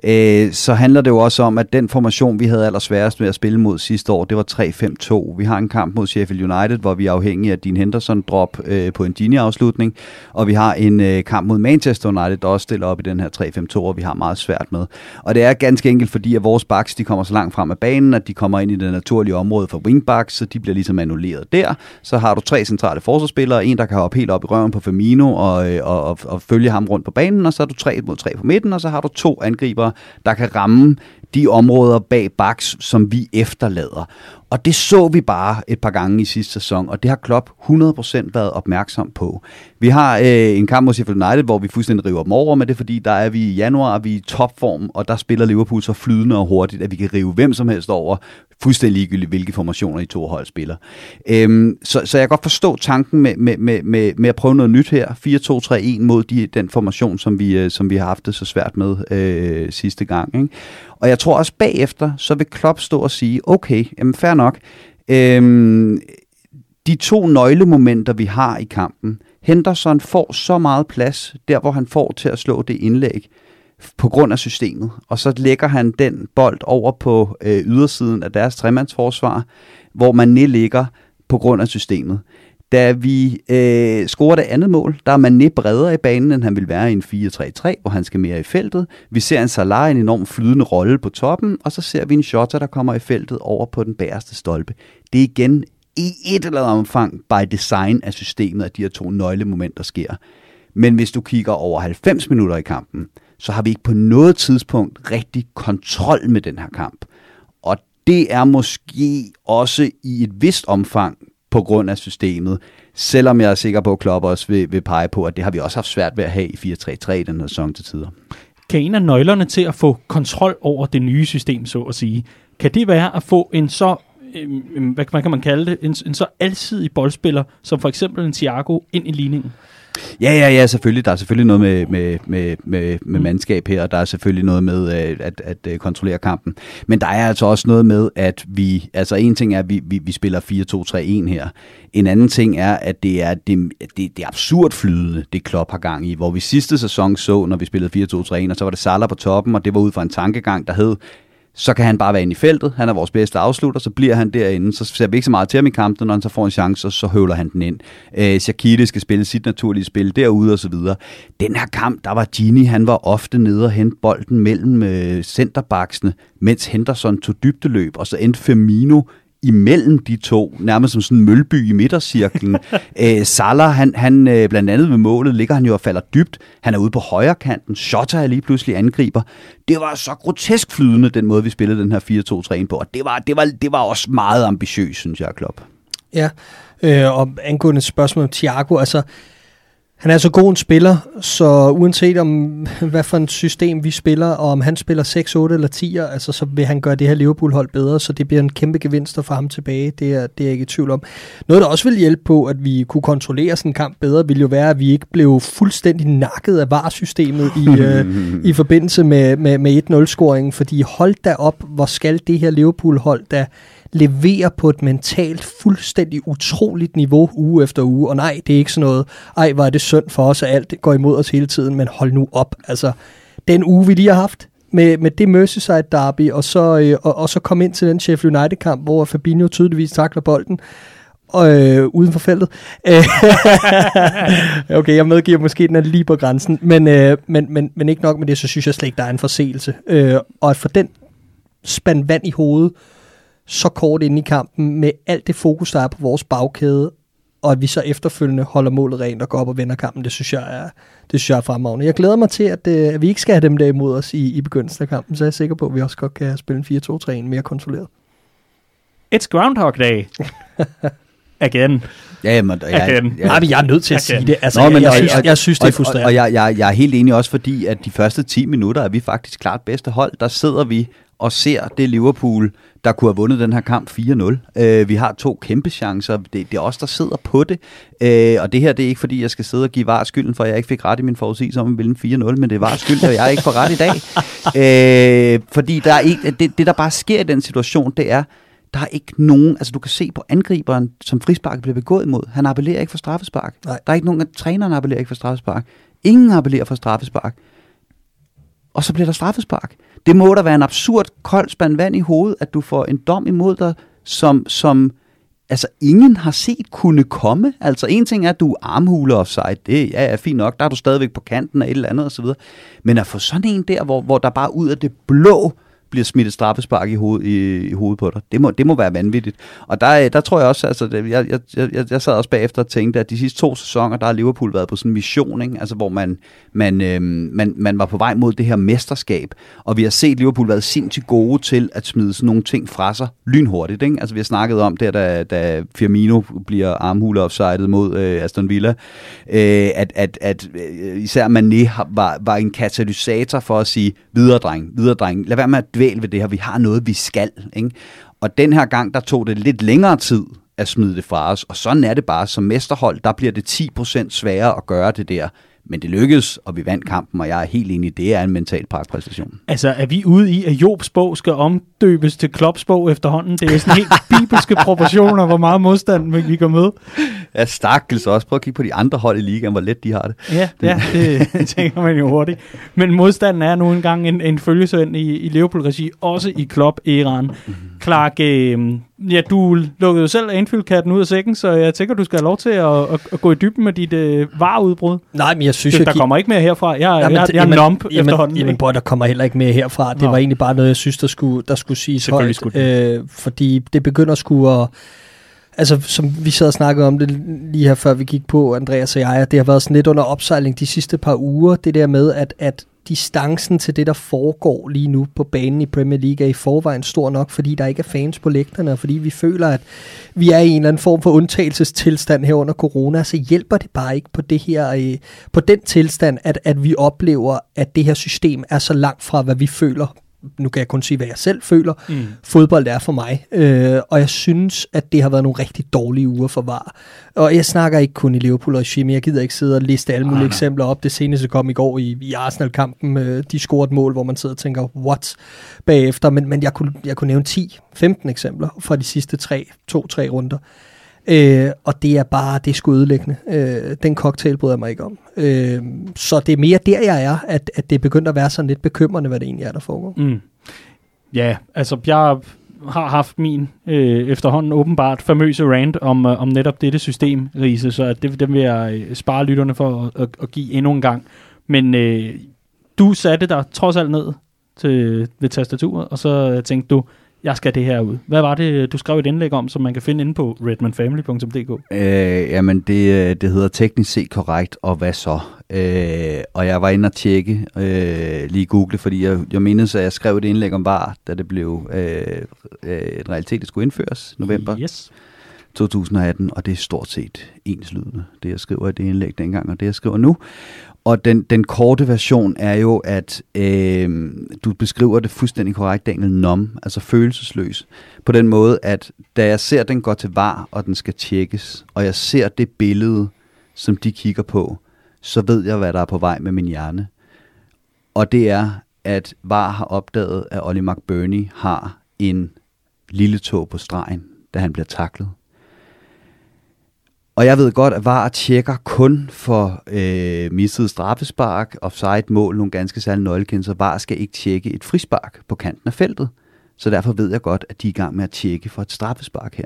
A: gerne.
C: øh, så handler det jo også om, at den formation, vi havde allersværest med at spille mod sidste år, det var 3-5-2. Vi har en kamp mod Sheffield United, hvor vi er afhængige af Dean Henderson-drop øh, på en Gini-afslutning, og vi har en øh, kamp mod Manchester United, der også stiller op i den her 3-5-2, og vi har meget svært med. Og det er ganske enkelt fordi, at vores backs, de kommer så langt frem af banen, at de kommer ind i det naturlige område for wingbacks, så de bliver ligesom annulleret der. Så har du tre centrale forsvarsspillere, en der kan hoppe helt op i røven på Firmino og, øh, og, og, og følge ham rundt på banen, og så har du tre mod tre på midten, og så har du to angribere, der kan ramme de områder bag baks, som vi efterlader. Og det så vi bare et par gange i sidste sæson, og det har Klopp 100% været opmærksom på. Vi har øh, en kamp mod Sheffield United, hvor vi fuldstændig river dem over med det, fordi der er vi i januar, vi er i topform, og der spiller Liverpool så flydende og hurtigt, at vi kan rive hvem som helst over, fuldstændig ligegyldigt, hvilke formationer de to hold spiller. Øhm, så, så jeg kan godt forstå tanken med, med, med, med, med at prøve noget nyt her. 4-2-3-1 mod de, den formation, som vi, øh, som vi har haft det så svært med øh, sidste gang. Ikke? Og jeg tror også bagefter, så vil Klopp stå og sige, okay, jamen fair nok, øhm, de to nøglemomenter, vi har i kampen, Henderson får så meget plads, der hvor han får til at slå det indlæg, på grund af systemet. Og så lægger han den bold over på øh, ydersiden af deres tremandsforsvar, hvor man ligger på grund af systemet. Da vi øh, scorer det andet mål, der er Mané bredere i banen, end han vil være i en 4-3-3, hvor han skal mere i feltet. Vi ser en Salah en enorm flydende rolle på toppen, og så ser vi en Shota, der kommer i feltet over på den bagerste stolpe. Det er igen i et eller andet omfang by design af systemet, at de her to nøglemomenter sker. Men hvis du kigger over 90 minutter i kampen, så har vi ikke på noget tidspunkt rigtig kontrol med den her kamp. Og det er måske også i et vist omfang på grund af systemet, selvom jeg er sikker på, at Klopp også vil, vil pege på, at det har vi også haft svært ved at have i 4-3-3 den her sæson til tider.
A: Kan en af nøglerne til at få kontrol over det nye system, så at sige, kan det være at få en så øh, hvad kan man kalde det, en, en så alsidig boldspiller, som for eksempel en Thiago, ind i ligningen?
C: Ja, ja, ja, selvfølgelig. Der er selvfølgelig noget med, med, med, med, med mm. mandskab her, og der er selvfølgelig noget med øh, at, at, at kontrollere kampen. Men der er altså også noget med, at vi, altså en ting er, at vi, vi, vi spiller 4-2-3-1 her. En anden ting er, at det er, det, det, det er absurd flydende, det Klopp har gang i. Hvor vi sidste sæson så, når vi spillede 4-2-3-1, og så var det Salah på toppen, og det var ud fra en tankegang, der hed, så kan han bare være inde i feltet. Han er vores bedste afslutter, så bliver han derinde. Så ser vi ikke så meget til ham i kampen, når han så får en chance, så høvler han den ind. Øh, Shakiri skal spille sit naturlige spil derude og så videre. Den her kamp, der var Gini, han var ofte nede og hente bolden mellem øh, centerbaksene, mens Henderson tog dybdeløb, og så endte Firmino imellem de to, nærmest som sådan en mølby i midtercirklen. Æ, øh, Salah, han, han øh, blandt andet ved målet, ligger han jo og falder dybt. Han er ude på højre kanten. Shota er lige pludselig angriber. Det var så grotesk flydende, den måde, vi spillede den her 4-2-3 på. Og det var, det, var, det var også meget ambitiøst, synes jeg, Klopp.
B: Ja, øh, og angående spørgsmål om Thiago, altså han er så god en spiller, så uanset om hvad for et system vi spiller, og om han spiller 6, 8 eller 10, altså, så vil han gøre det her Liverpool-hold bedre, så det bliver en kæmpe gevinst at få ham tilbage. Det er, det er jeg ikke i tvivl om. Noget, der også vil hjælpe på, at vi kunne kontrollere sådan en kamp bedre, ville jo være, at vi ikke blev fuldstændig nakket af VAR-systemet i, øh, i forbindelse med, med, med 1-0-scoringen, fordi hold da op, hvor skal det her Liverpool-hold da leverer på et mentalt fuldstændig utroligt niveau uge efter uge. Og nej, det er ikke sådan noget, ej, var det synd for os, at alt går imod os hele tiden, men hold nu op. Altså, den uge, vi lige har haft, med, med det Merseyside derby, og så, øh, og, og så kom ind til den Sheffield United-kamp, hvor Fabinho tydeligvis takler bolden, øh, uden for feltet. okay, jeg medgiver måske, den er lige på grænsen, men, øh, men, men, men ikke nok med det, så synes jeg slet ikke, der er en forseelse. Øh, og at få den spand vand i hovedet, så kort ind i kampen med alt det fokus, der er på vores bagkæde, og at vi så efterfølgende holder målet rent og går op og vinder kampen, det synes jeg er, det synes jeg er fremragende. Jeg glæder mig til, at, øh, at vi ikke skal have dem der imod os i, i begyndelsen af kampen, så jeg er sikker på, at vi også godt kan spille en 4-2-3 mere kontrolleret.
A: It's Groundhog Day. Again.
C: Ja, men, jeg,
B: jeg, jeg, jeg, jeg er nødt til at Again. sige det. Altså, Nå, men, jeg, jeg, synes, jeg, jeg synes, det er frustrerende.
C: Og, og, og jeg, jeg, jeg er helt enig også, fordi at de første 10 minutter er vi faktisk klart bedste hold. Der sidder vi og ser det Liverpool, der kunne have vundet den her kamp 4-0. Øh, vi har to kæmpe chancer. Det, det er os, der sidder på det. Øh, og det her, det er ikke fordi, jeg skal sidde og give var skylden for, at jeg ikke fik ret i min forudsigelse om at vinde 4-0, men det var skyld, at jeg ikke får ret i dag. Øh, fordi der er ikke, det, det, der bare sker i den situation, det er, der er ikke nogen, altså du kan se på angriberen, som frispark bliver begået imod. Han appellerer ikke for straffespark. Nej. Der er ikke nogen, at træneren appellerer ikke for straffespark. Ingen appellerer for straffespark. Og så bliver der straffespark. Det må da være en absurd kold spand vand i hovedet, at du får en dom imod dig, som, som altså ingen har set kunne komme. Altså en ting er, at du armhuler armhule offside, det ja, er fint nok, der er du stadigvæk på kanten af et eller andet osv. Men at få sådan en der, hvor, hvor der bare ud af det blå bliver smidt et straffespark i, hoved, i, i hovedet på dig. Det må, det må være vanvittigt. Og der, øh, der tror jeg også, altså, det, jeg, jeg, jeg, jeg sad også bagefter og tænkte, at de sidste to sæsoner, der har Liverpool været på sådan en mission, ikke? Altså, hvor man, man, øh, man, man var på vej mod det her mesterskab. Og vi har set Liverpool været sindssygt gode til at smide sådan nogle ting fra sig lynhurtigt. Ikke? Altså, vi har snakket om det, da, da Firmino bliver armhule offsidet mod øh, Aston Villa, øh, at, at, at øh, især Mané var, var en katalysator for at sige, videre dreng, videre dreng, lad være med at dvæl ved det her, vi har noget, vi skal. Ikke? Og den her gang, der tog det lidt længere tid at smide det fra os, og sådan er det bare. Som mesterhold, der bliver det 10% sværere at gøre det der, men det lykkedes, og vi vandt kampen, og jeg er helt enig, det er en mental præstation.
A: Altså, er vi ude i, at Jobs bog skal omdøbes til Klopps bog efterhånden? Det er sådan helt bibelske proportioner, hvor meget modstand vi kan møde.
C: Ja, stakkels også. Prøv at kigge på de andre hold i ligaen, hvor let de har det.
A: Ja, ja det tænker man jo hurtigt. Men modstanden er nu engang en, en følgesøn i, i Liverpool-regi, også i Klopp-æraen. Mm-hmm. Clark, øh, ja, du lukkede jo selv Anfield-katten ud af sækken, så jeg tænker, du skal have lov til at, at, at gå i dybden med dit øh, vareudbrud.
B: Nej, men jeg synes...
A: Der, der kommer ikke mere herfra. Jeg, jamen, jeg, jeg, jeg er numb
B: jamen,
A: efterhånden.
B: Jamen, bror, der kommer heller ikke mere herfra. Det Nå. var egentlig bare noget, jeg synes, der skulle, der skulle siges højt. Skulle øh, fordi det begynder sgu at... Altså, som vi sad og snakkede om det lige her, før vi gik på, Andreas og jeg, det har været sådan lidt under opsejling de sidste par uger, det der med, at, at distancen til det, der foregår lige nu på banen i Premier League, er i forvejen stor nok, fordi der ikke er fans på lægterne, og fordi vi føler, at vi er i en eller anden form for undtagelsestilstand her under corona, så hjælper det bare ikke på det her, øh, på den tilstand, at, at vi oplever, at det her system er så langt fra, hvad vi føler nu kan jeg kun sige, hvad jeg selv føler, mm. fodbold er for mig. Øh, og jeg synes, at det har været nogle rigtig dårlige uger for VAR. Og jeg snakker ikke kun i Liverpool og Jimmy, jeg gider ikke sidde og liste alle mulige ah, eksempler op. Det seneste kom i går i, i Arsenal-kampen, øh, de scorede et mål, hvor man sidder og tænker, what, bagefter. Men, men jeg, kunne, jeg kunne nævne 10-15 eksempler fra de sidste 2-3 runder. Øh, og det er bare, det er sgu ødelæggende. Øh, den cocktail bryder jeg mig ikke om. Øh, så det er mere der, jeg er, at, at det er begyndt at være sådan lidt bekymrende, hvad det egentlig er, der foregår.
A: Mm. Ja, altså jeg har haft min øh, efterhånden åbenbart famøse rant om, øh, om netop dette system, Riese, så det, dem vil jeg øh, spare lytterne for at, at, at give endnu en gang. Men øh, du satte dig trods alt ned til, ved tastaturet, og så tænkte du, jeg skal det her ud. Hvad var det, du skrev et indlæg om, som man kan finde inde på redmanfamily.dk?
C: Øh, jamen, det, øh, det hedder teknisk set korrekt, og hvad så? Øh, og jeg var inde og tjekke, øh, lige google, fordi jeg, jeg mindes, at jeg skrev et indlæg om VAR, da det blev øh, øh, en realitet, det skulle indføres november.
A: Yes.
C: 2018, og det er stort set enslydende, det jeg skriver i det indlæg dengang, og det jeg skriver nu. Og den, den korte version er jo, at øh, du beskriver det fuldstændig korrekt, Daniel, nom, altså følelsesløs. På den måde, at da jeg ser den går til var, og den skal tjekkes, og jeg ser det billede, som de kigger på, så ved jeg, hvad der er på vej med min hjerne. Og det er, at VAR har opdaget, at Ollie McBurney har en lille tog på stregen, da han bliver taklet. Og jeg ved godt, at VAR tjekker kun for øh, misset straffespark, offside mål, nogle ganske særlige nøglekendelser. VAR skal ikke tjekke et frispark på kanten af feltet. Så derfor ved jeg godt, at de er i gang med at tjekke for et straffespark her.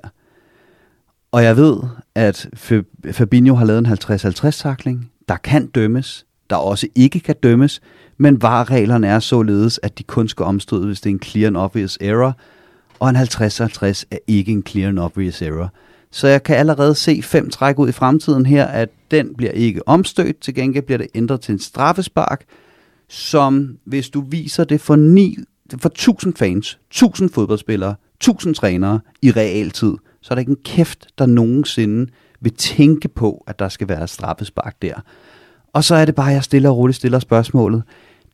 C: Og jeg ved, at Fabinho har lavet en 50-50-takling. Der kan dømmes. Der også ikke kan dømmes. Men VAR-reglerne er således, at de kun skal omstøde, hvis det er en clear and obvious error. Og en 50-50 er ikke en clear and obvious error. Så jeg kan allerede se fem træk ud i fremtiden her, at den bliver ikke omstødt. Til gengæld bliver det ændret til en straffespark, som hvis du viser det for, ni, for 1000 fans, 1000 fodboldspillere, 1000 trænere i realtid, så er der ikke en kæft, der nogensinde vil tænke på, at der skal være straffespark der. Og så er det bare, at jeg stille og roligt stiller spørgsmålet.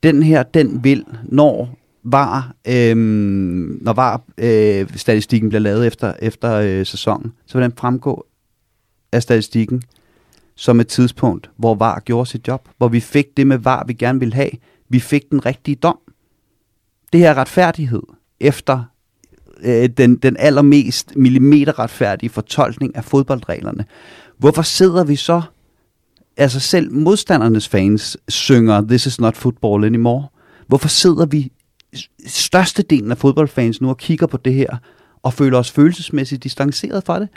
C: Den her, den vil, når var, øh, når var øh, statistikken bliver lavet efter, efter øh, sæsonen, så vil den fremgå af statistikken som et tidspunkt, hvor VAR gjorde sit job, hvor vi fik det med VAR, vi gerne ville have. Vi fik den rigtige dom. Det her retfærdighed efter øh, den, den allermest millimeterretfærdige fortolkning af fodboldreglerne. Hvorfor sidder vi så, altså selv modstandernes fans synger This is not football anymore. Hvorfor sidder vi størstedelen af fodboldfans nu og kigger på det her, og føler os følelsesmæssigt distanceret fra det.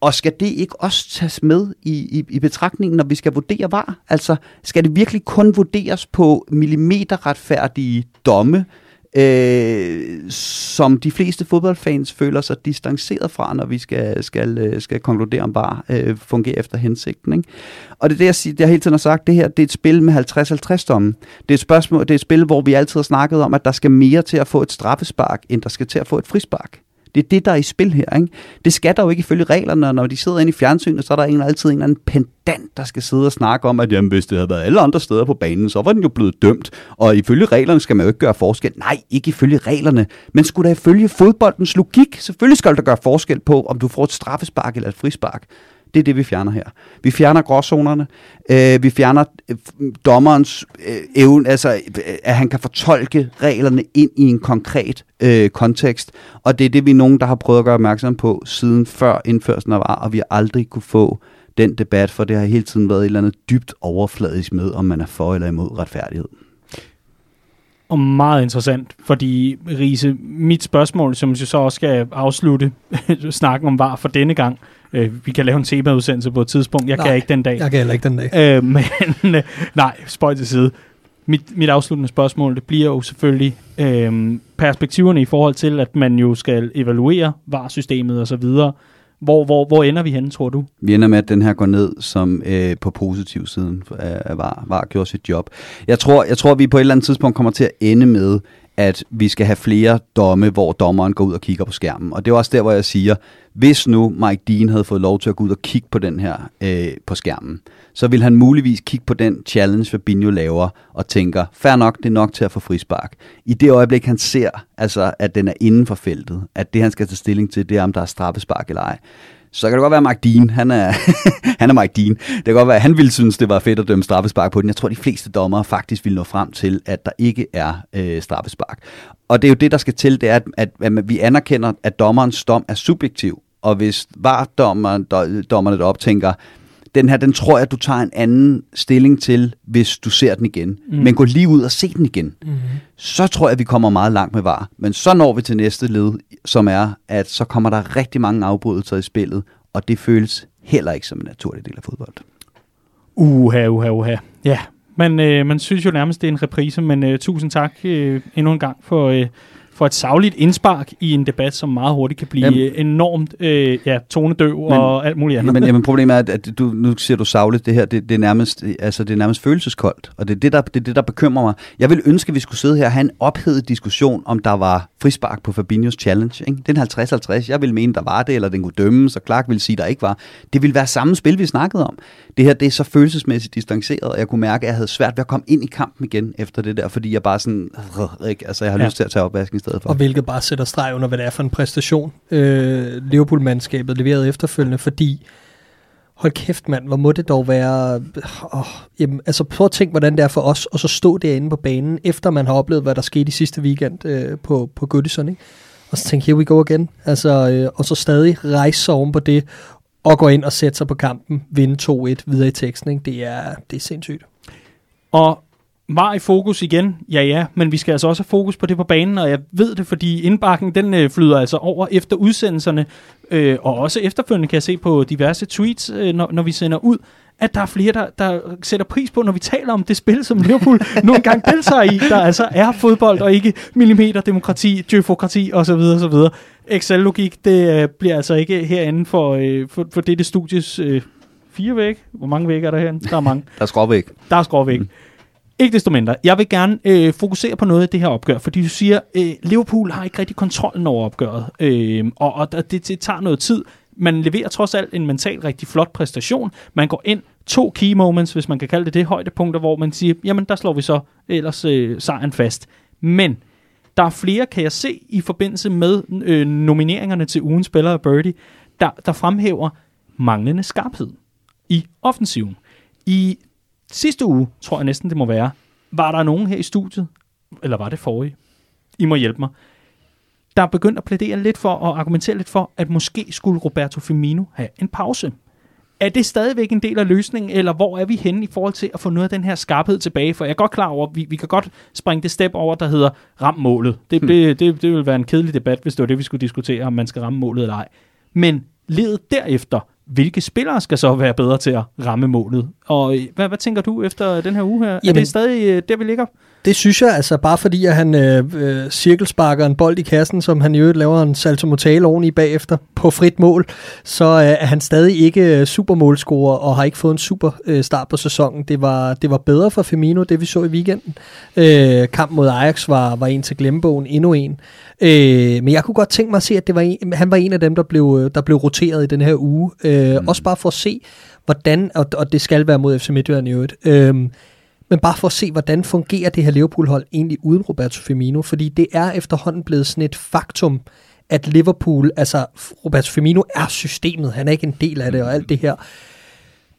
C: Og skal det ikke også tages med i, i, i betragtningen, når vi skal vurdere var? Altså, skal det virkelig kun vurderes på millimeterretfærdige domme, øh, som de fleste fodboldfans føler sig distanceret fra, når vi skal, skal, øh, skal konkludere om bare øh, fungerer efter hensigten. Ikke? Og det er det, jeg, siger, det jeg hele tiden har sagt, det her det er et spil med 50-50 domme. Det er, et spørgsmål, det er et spil, hvor vi altid har snakket om, at der skal mere til at få et straffespark, end der skal til at få et frispark. Det er det, der er i spil her. Ikke? Det skal der jo ikke ifølge reglerne, når de sidder inde i fjernsynet, så er der en, altid en eller anden pendant, der skal sidde og snakke om, at jamen, hvis det havde været alle andre steder på banen, så var den jo blevet dømt. Og ifølge reglerne skal man jo ikke gøre forskel. Nej, ikke ifølge reglerne. Men skulle der ifølge fodboldens logik, selvfølgelig skal der gøre forskel på, om du får et straffespark eller et frispark. Det er det, vi fjerner her. Vi fjerner gråzonerne. Øh, vi fjerner øh, dommerens øh, evne, altså øh, at han kan fortolke reglerne ind i en konkret øh, kontekst. Og det er det, vi er nogen, der har prøvet at gøre opmærksom på siden før indførelsen af var, og vi har aldrig kunne få den debat, for det har hele tiden været et eller andet dybt overfladisk med, om man er for eller imod retfærdighed.
A: Og meget interessant, fordi Riese, mit spørgsmål, som jeg så også skal afslutte snakken om var for denne gang, øh, vi kan lave en temaudsendelse på et tidspunkt, jeg
B: Nej,
A: kan ikke den dag.
B: Jeg kan heller ikke den dag.
A: Øh, men øh, nej, spøj til side. Mit, mit afsluttende spørgsmål, det bliver jo selvfølgelig øh, perspektiverne i forhold til, at man jo skal evaluere VAR-systemet og så videre. Hvor, hvor, hvor ender vi henne, tror du?
C: Vi ender med, at den her går ned som øh, på positiv siden af VAR, VAR gjorde sit job. Jeg tror, jeg tror, at vi på et eller andet tidspunkt kommer til at ende med, at vi skal have flere domme, hvor dommeren går ud og kigger på skærmen. Og det er også der, hvor jeg siger, hvis nu Mike Dean havde fået lov til at gå ud og kigge på den her øh, på skærmen, så vil han muligvis kigge på den challenge, Fabinho laver, og tænker, fair nok, det er nok til at få frispark. I det øjeblik, han ser, altså, at den er inden for feltet, at det, han skal tage stilling til, det er, om der er straffespark eller ej, så kan det godt være, at Dean, han er, han er Mark Dean. Det kan godt være, at han ville synes, det var fedt at dømme straffespark på den. Jeg tror, de fleste dommere faktisk vil nå frem til, at der ikke er øh, straffespark. Og det er jo det, der skal til, det er, at, at, at vi anerkender, at dommerens dom er subjektiv. Og hvis var dommeren, dommerne deroppe tænker, den her, den tror jeg, du tager en anden stilling til, hvis du ser den igen. Mm. Men gå lige ud og se den igen. Mm. Så tror jeg, vi kommer meget langt med var. Men så når vi til næste led, som er, at så kommer der rigtig mange afbrydelser i spillet, og det føles heller ikke som en naturlig del af fodbold.
A: Uha, uha, uha. Ja, men øh, man synes jo nærmest, det er en reprise, men øh, tusind tak øh, endnu en gang for... Øh, for et savligt indspark i en debat, som meget hurtigt kan blive jamen, enormt øh, ja, tonedøv men, og alt muligt andet.
C: Men jamen, problemet er, at, at du, nu siger du savligt, det her, det, det, er nærmest, altså, det er nærmest følelseskoldt, og det er det, der, det er det, der bekymrer mig. Jeg vil ønske, at vi skulle sidde her og have en ophedet diskussion, om der var frispark på Fabinhos challenge. Ikke? Den 50-50, jeg vil mene, der var det, eller den kunne dømmes, og Clark ville sige, der ikke var. Det ville være samme spil, vi snakkede om. Det her, det er så følelsesmæssigt distanceret, og jeg kunne mærke, at jeg havde svært ved at komme ind i kampen igen efter det der, fordi jeg bare sådan, ikke? altså jeg har ja. lyst til at tage opvasken stedet for.
B: Og hvilket bare sætter streg under, hvad det er for en præstation, øh, Liverpool-mandskabet leverede efterfølgende, fordi hold kæft mand, hvor må det dog være, åh, jamen, altså prøv at tænke, hvordan det er for os, og så stå derinde på banen, efter man har oplevet, hvad der skete i sidste weekend øh, på, på Goodison, ikke? Og så tænke, here we go again. Altså, øh, og så stadig rejse sig oven på det, og gå ind og sætte sig på kampen, vinde 2-1 videre i teksten, ikke? Det, er, det er sindssygt.
A: Og var i fokus igen, ja ja, men vi skal altså også have fokus på det på banen, og jeg ved det, fordi indbakken den øh, flyder altså over efter udsendelserne, øh, og også efterfølgende kan jeg se på diverse tweets, øh, når, når vi sender ud, at der er flere, der, der sætter pris på, når vi taler om det spil, som Liverpool nogle gange deltager i, der altså er fodbold og ikke millimeter demokrati, djøfokrati osv. osv. Excel-logik, det øh, bliver altså ikke herinde for, øh, for, for dette studies øh, fire væg. Hvor mange væg er der herinde? Der er mange.
C: der er skråvæg.
A: Der er skråvæg. Mm. Ikke desto mindre. Jeg vil gerne øh, fokusere på noget af det her opgør, fordi du siger, øh, Liverpool har ikke rigtig kontrollen over opgøret, øh, og, og det, det tager noget tid. Man leverer trods alt en mentalt rigtig flot præstation. Man går ind to key moments, hvis man kan kalde det det, højdepunkter, hvor man siger, jamen der slår vi så ellers øh, sejren fast. Men der er flere, kan jeg se, i forbindelse med øh, nomineringerne til ugens spiller af Birdie, der, der fremhæver manglende skarphed i offensiven. I sidste uge, tror jeg næsten det må være, var der nogen her i studiet, eller var det forrige? I må hjælpe mig. Der er begyndt at plædere lidt for og argumentere lidt for, at måske skulle Roberto Firmino have en pause. Er det stadigvæk en del af løsningen, eller hvor er vi henne i forhold til at få noget af den her skarphed tilbage? For jeg er godt klar over, at vi, vi kan godt springe det step over, der hedder ram målet. Det, hmm. det, det, det vil være en kedelig debat, hvis det var det, vi skulle diskutere, om man skal ramme målet eller ej. Men ledet derefter, hvilke spillere skal så være bedre til at ramme målet? Og hvad, hvad tænker du efter den her uge her? Jamen, er det stadig øh, der, vi ligger?
B: Det synes jeg, altså bare fordi, at han øh, øh, cirkelsparker en bold i kassen, som han i øvrigt laver en salto mortale oveni bagefter på frit mål, så øh, er han stadig ikke øh, supermålscorer og har ikke fået en super øh, start på sæsonen. Det var, det var bedre for Firmino, det vi så i weekenden. Øh, kamp mod Ajax var, var en til glemmebogen, endnu en. Øh, men jeg kunne godt tænke mig at se, at det var en, han var en af dem, der blev, øh, der blev roteret i den her uge. Øh, mm. Også bare for at se, hvordan, og, og det skal være mod FC Midtjylland i øvrigt, øh, men bare for at se, hvordan fungerer det her Liverpool-hold egentlig uden Roberto Firmino, fordi det er efterhånden blevet sådan et faktum, at Liverpool, altså Roberto Firmino er systemet, han er ikke en del af det og alt det her.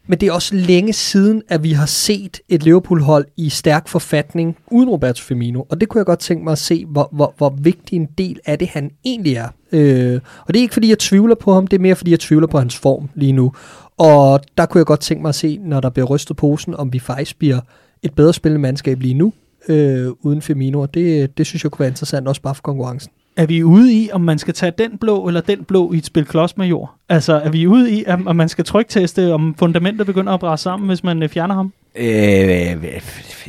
B: Men det er også længe siden, at vi har set et Liverpool-hold i stærk forfatning uden Roberto Firmino. Og det kunne jeg godt tænke mig at se, hvor, hvor, hvor vigtig en del af det han egentlig er. Øh, og det er ikke fordi, jeg tvivler på ham, det er mere fordi, jeg tvivler på hans form lige nu. Og der kunne jeg godt tænke mig at se, når der bliver rystet posen, om vi faktisk bliver et bedre spillende mandskab lige nu, øh, uden Firmino. Og det, det synes jeg kunne være interessant, også bare for konkurrencen.
A: Er vi ude i, om man skal tage den blå eller den blå i et spil klods med jord? Altså, er vi ude i, om man skal trykteste, om fundamentet begynder at brænde sammen, hvis man øh, fjerner ham?
C: Øh,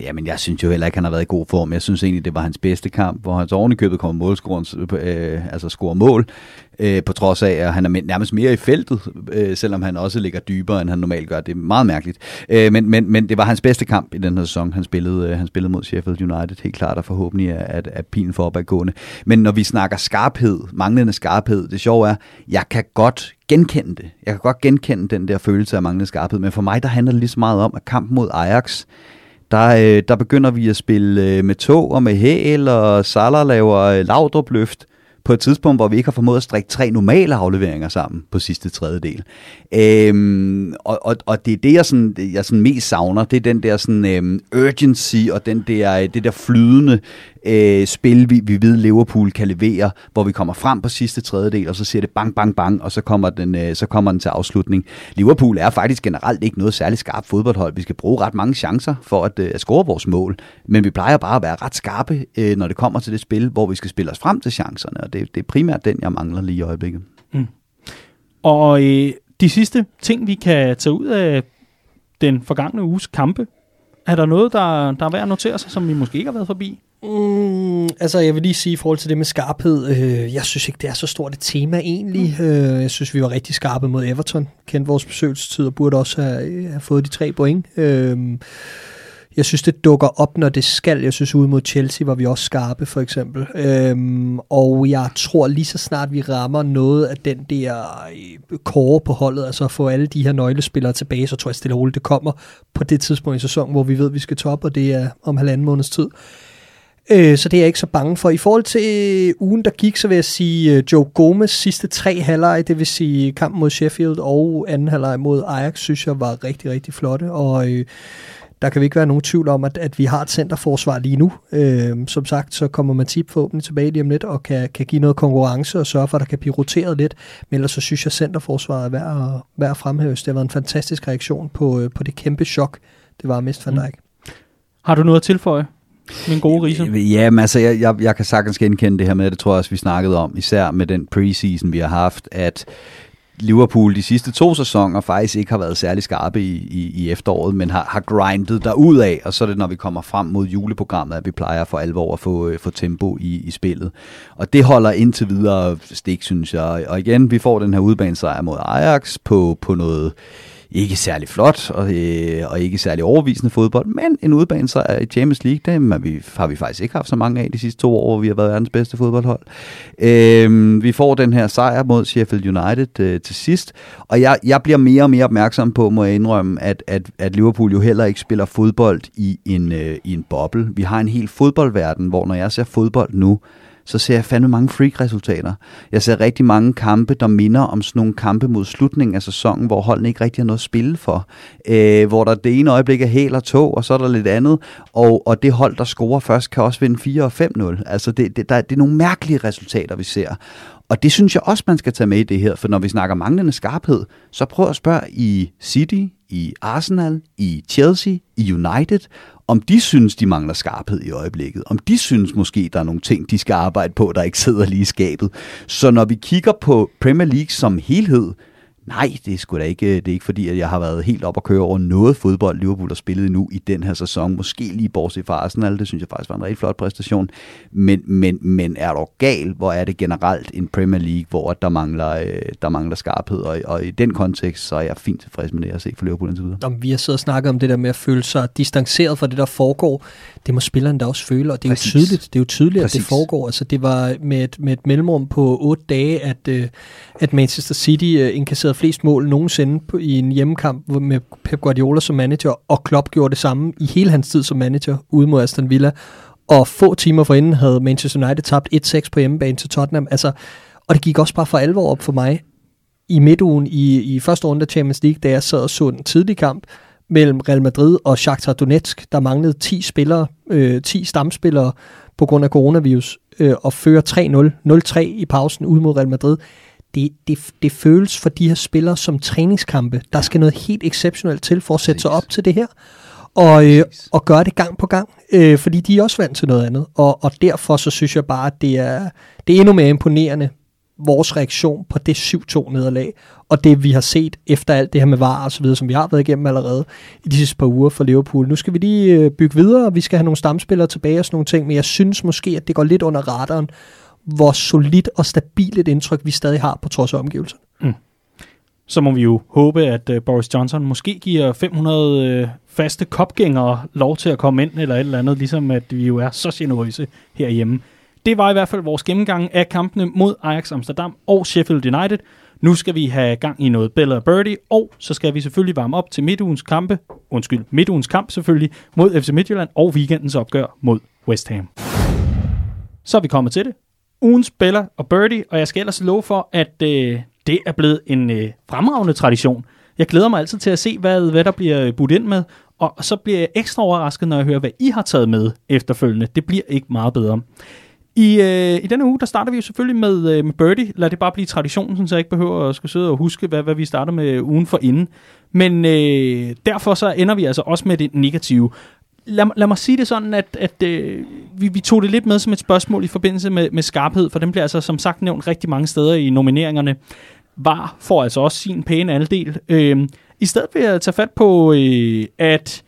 C: jamen, jeg synes jo heller ikke, han har været i god form. Jeg synes egentlig, det var hans bedste kamp, hvor han så oven i købet kommer målscoren, øh, altså scorer mål, øh, på trods af, at han er nærmest mere i feltet, øh, selvom han også ligger dybere, end han normalt gør. Det er meget mærkeligt. Øh, men, men, men det var hans bedste kamp i den her sæson. Han spillede, øh, han spillede mod Sheffield United, helt klart, og forhåbentlig er, at, at pilen for opadgående. Men når vi snakker skarphed, manglende skarphed, det sjove er, jeg kan godt genkende det. Jeg kan godt genkende den der følelse af manglende skarphed, men for mig der handler det lige så meget om, at kampen mod Ajax, der, øh, der begynder vi at spille øh, med tog og med hæl, og Salah laver øh, lavdrupløft på et tidspunkt, hvor vi ikke har formået at strikke tre normale afleveringer sammen på sidste tredjedel. Øhm, og, og, og det er det, jeg, sådan, jeg sådan mest savner, det er den der sådan, øhm, urgency og den der, det der flydende øh, spil, vi, vi ved Liverpool kan levere, hvor vi kommer frem på sidste tredjedel, og så siger det bang, bang, bang, og så kommer den, øh, så kommer den til afslutning. Liverpool er faktisk generelt ikke noget særligt skarpt fodboldhold. Vi skal bruge ret mange chancer for at, øh, at score vores mål, men vi plejer bare at være ret skarpe, øh, når det kommer til det spil, hvor vi skal spille os frem til chancerne, og det, det er primært den, jeg mangler lige i øjeblikket. Mm.
A: Og øh, de sidste ting, vi kan tage ud af den forgangne uges kampe, er der noget, der, der er værd at notere sig, som vi måske ikke har været forbi?
B: Mm, altså, jeg vil lige sige i forhold til det med skarphed, øh, jeg synes ikke, det er så stort et tema egentlig. Mm. Øh, jeg synes, vi var rigtig skarpe mod Everton, kendte vores besøgelsestid og burde også have, have fået de tre point. Øh, jeg synes, det dukker op, når det skal. Jeg synes, ude mod Chelsea var vi også skarpe, for eksempel. Øhm, og jeg tror lige så snart, vi rammer noget af den der øh, kåre på holdet, altså at få alle de her nøglespillere tilbage, så tror jeg stille og roligt, det kommer på det tidspunkt i sæsonen, hvor vi ved, at vi skal toppe, og det er om halvanden måneds tid. Øh, så det er jeg ikke så bange for. I forhold til øh, ugen, der gik, så vil jeg sige øh, Joe Gomez sidste tre halvleg, det vil sige kampen mod Sheffield og anden halvleg mod Ajax, synes jeg var rigtig, rigtig flotte. Og øh, der kan vi ikke være nogen tvivl om, at, at vi har et centerforsvar lige nu. Øh, som sagt, så kommer Matip forhåbentlig tilbage lige om lidt, og kan, kan give noget konkurrence og sørge for, at der kan blive roteret lidt. Men ellers så synes jeg, at centerforsvaret er værd at, værd at fremhæve. Det været en fantastisk reaktion på, øh, på det kæmpe chok, det var Mist van mm. Dijk. Mm.
A: Har du noget at tilføje? Min gode rise.
C: Øh, øh, ja, men altså, jeg, jeg, jeg kan sagtens genkende det her med, det tror jeg også, vi snakkede om, især med den preseason, vi har haft, at Liverpool de sidste to sæsoner faktisk ikke har været særlig skarpe i, i, i efteråret, men har, har grindet der ud af, og så er det, når vi kommer frem mod juleprogrammet, at vi plejer for alvor at få, øh, få tempo i, i spillet. Og det holder indtil videre stik, synes jeg. Og igen, vi får den her udbanesejr mod Ajax på, på noget ikke særlig flot og, øh, og ikke særlig overvisende fodbold, men en udbane så i Champions League, dem har vi, har vi faktisk ikke haft så mange af de sidste to år, hvor vi har været verdens bedste fodboldhold. Øh, vi får den her sejr mod Sheffield United øh, til sidst, og jeg, jeg bliver mere og mere opmærksom på, må jeg indrømme, at, at, at Liverpool jo heller ikke spiller fodbold i en, øh, i en boble. Vi har en hel fodboldverden, hvor når jeg ser fodbold nu, så ser jeg fandme mange freak-resultater. Jeg ser rigtig mange kampe, der minder om sådan nogle kampe mod slutningen af sæsonen, hvor holdene ikke rigtig har noget at spille for. Øh, hvor der det ene øjeblik er helt og to, og så er der lidt andet. Og, og det hold, der scorer først, kan også vinde 4 og 5-0. Altså det, det, der, det er nogle mærkelige resultater, vi ser. Og det synes jeg også, man skal tage med i det her, for når vi snakker manglende skarphed, så prøv at spørge i City, i Arsenal, i Chelsea, i United, om de synes, de mangler skarphed i øjeblikket. Om de synes måske, der er nogle ting, de skal arbejde på, der ikke sidder lige i skabet. Så når vi kigger på Premier League som helhed, Nej, det er sgu da ikke, det er ikke fordi, at jeg har været helt op og køre over noget fodbold, Liverpool har spillet nu i den her sæson. Måske lige bortset fra Arsenal, det synes jeg faktisk var en rigtig flot præstation. Men, men, men er du gal, hvor er det generelt en Premier League, hvor der mangler, øh, der mangler skarphed, og, og i den kontekst, så er jeg fint tilfreds med det, jeg har set for Liverpool indtil videre.
B: Om vi har siddet og snakket om det der med at føle sig distanceret fra det, der foregår, det må spilleren da også føle, og det er Præcis. jo tydeligt, det er jo tydeligt Præcis. at det foregår. Altså, det var med et, med et mellemrum på otte dage, at, øh, at Manchester City øh, inkasserede flest mål nogensinde på, i en hjemmekamp med Pep Guardiola som manager, og Klopp gjorde det samme i hele hans tid som manager ude mod Aston Villa. Og få timer forinden havde Manchester United tabt 1-6 på hjemmebane til Tottenham. Altså, og det gik også bare for alvor op for mig i midtugen i, i første runde af Champions League, da jeg sad og så en tidlig kamp mellem Real Madrid og Shakhtar Donetsk. Der manglede 10 spillere, øh, 10 stamspillere på grund af coronavirus, øh, og fører 3-0, 0-3 i pausen ud mod Real Madrid det, det, det føles for de her spillere som træningskampe. Der skal noget helt exceptionelt til for at sætte sig op til det her. Og, øh, og gøre det gang på gang, øh, fordi de er også vant til noget andet. Og, og derfor så synes jeg bare, at det er, det er endnu mere imponerende, vores reaktion på det 7-2 nederlag, og det vi har set efter alt det her med VAR og så videre, som vi har været igennem allerede i de sidste par uger for Liverpool. Nu skal vi lige øh, bygge videre, og vi skal have nogle stamspillere tilbage og sådan nogle ting, men jeg synes måske, at det går lidt under radaren, hvor solidt og stabilt et indtryk vi stadig har på trods af omgivelserne. Mm.
A: Så må vi jo håbe, at øh, Boris Johnson måske giver 500 øh, faste kopgængere lov til at komme ind, eller et eller andet, ligesom at vi jo er så generøse herhjemme. Det var i hvert fald vores gennemgang af kampene mod Ajax Amsterdam og Sheffield United. Nu skal vi have gang i noget Bella Birdie, og så skal vi selvfølgelig varme op til midtugens kampe, undskyld, midtugens kamp selvfølgelig, mod FC Midtjylland og weekendens opgør mod West Ham. Så er vi kommet til det ugens Bella og Birdie, og jeg skal ellers love for, at øh, det er blevet en øh, fremragende tradition. Jeg glæder mig altid til at se, hvad, hvad der bliver øh, budt ind med, og så bliver jeg ekstra overrasket, når jeg hører, hvad I har taget med efterfølgende. Det bliver ikke meget bedre. I, øh, I denne uge, der starter vi jo selvfølgelig med, øh, med Birdie. Lad det bare blive traditionen, så jeg ikke behøver at skulle sidde og huske, hvad, hvad vi starter med ugen for inden. Men øh, derfor så ender vi altså også med det negative lad, lad mig sige det sådan, at, at øh, vi, vi tog det lidt med som et spørgsmål i forbindelse med, med skarphed, for den bliver altså som sagt nævnt rigtig mange steder i nomineringerne. Var får altså også sin pæne andel. Øh, I stedet vil jeg tage fat på, øh, at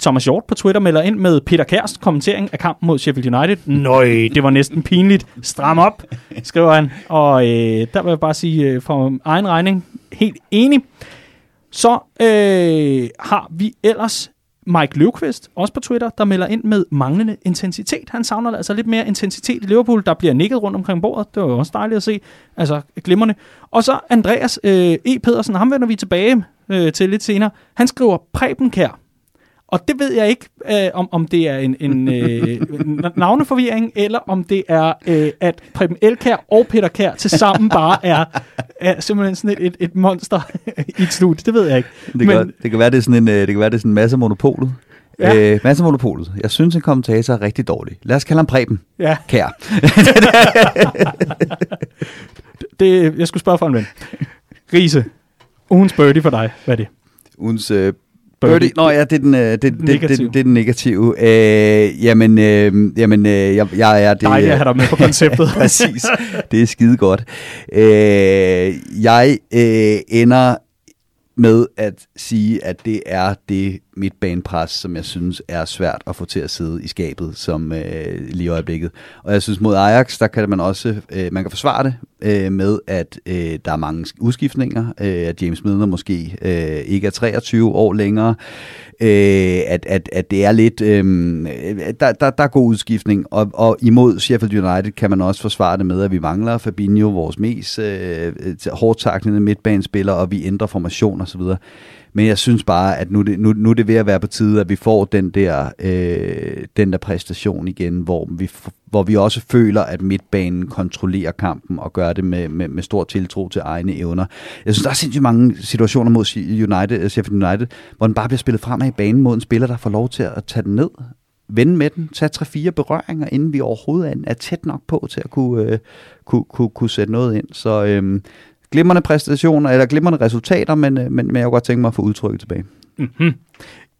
A: Thomas Hjort på Twitter melder ind med Peter Kærst kommentering af kampen mod Sheffield United. Nøj, det var næsten pinligt. Stram op, skriver han. Og øh, der vil jeg bare sige øh, fra egen regning, helt enig. Så øh, har vi ellers Mike Løvqvist, også på Twitter, der melder ind med manglende intensitet. Han savner altså lidt mere intensitet i Liverpool. Der bliver nikket rundt omkring bordet. Det var jo også dejligt at se. Altså, glimrende. Og så Andreas øh, E. Pedersen, ham vender vi tilbage øh, til lidt senere. Han skriver Preben Kær. Og det ved jeg ikke, øh, om, om det er en, en øh, navneforvirring, eller om det er, øh, at Preben Elkær og Peter Kær til sammen bare er, er simpelthen sådan et, et, et monster i et studie. Det ved jeg ikke.
C: Det kan, Men, det kan være, det er sådan en, øh, det kan være, det er sådan en masse monopolet. Ja. Øh, masse monopolet. Jeg synes, en kommentator er rigtig dårlig. Lad os kalde ham Preben. Ja. Kær.
A: det, jeg skulle spørge for en ven. Riese, ugens birdie for dig. Hvad er det?
C: Ugens øh, Birdie. Nå ja, det er den, øh, det, det, det, det, det er den negative. Øh, jamen, øh, jamen øh, jeg, jeg er det...
A: Dejligt at have dig med på konceptet.
C: præcis. Det er skide godt. Øh, jeg øh, ender med at sige, at det er det midtbanepres, som jeg synes er svært at få til at sidde i skabet som øh, lige i øjeblikket. Og jeg synes mod Ajax, der kan man også øh, man kan forsvare det øh, med, at øh, der er mange udskiftninger, øh, at James Midler måske øh, ikke er 23 år længere, øh, at, at, at det er lidt, øh, der, der, der er god udskiftning, og, og imod Sheffield United kan man også forsvare det med, at vi mangler Fabinho, vores mest øh, hårdt midtbanespiller, og vi ændrer formation osv., men jeg synes bare, at nu, det, nu, nu er det ved at være på tide, at vi får den der, øh, den der præstation igen, hvor vi, hvor vi også føler, at midtbanen kontrollerer kampen og gør det med, med, med stor tiltro til egne evner. Jeg synes, der er sindssygt mange situationer mod United, øh, Sheffield United, hvor den bare bliver spillet fremad i banen mod en spiller, der får lov til at tage den ned vende med den, tage tre fire berøringer, inden vi overhovedet er, er tæt nok på til at kunne, øh, kunne, kunne, kunne sætte noget ind. Så, øh, glimrende præstationer, eller glimrende resultater, men, øh, men, men jeg kunne godt tænke mig at få udtrykket tilbage. Mm-hmm.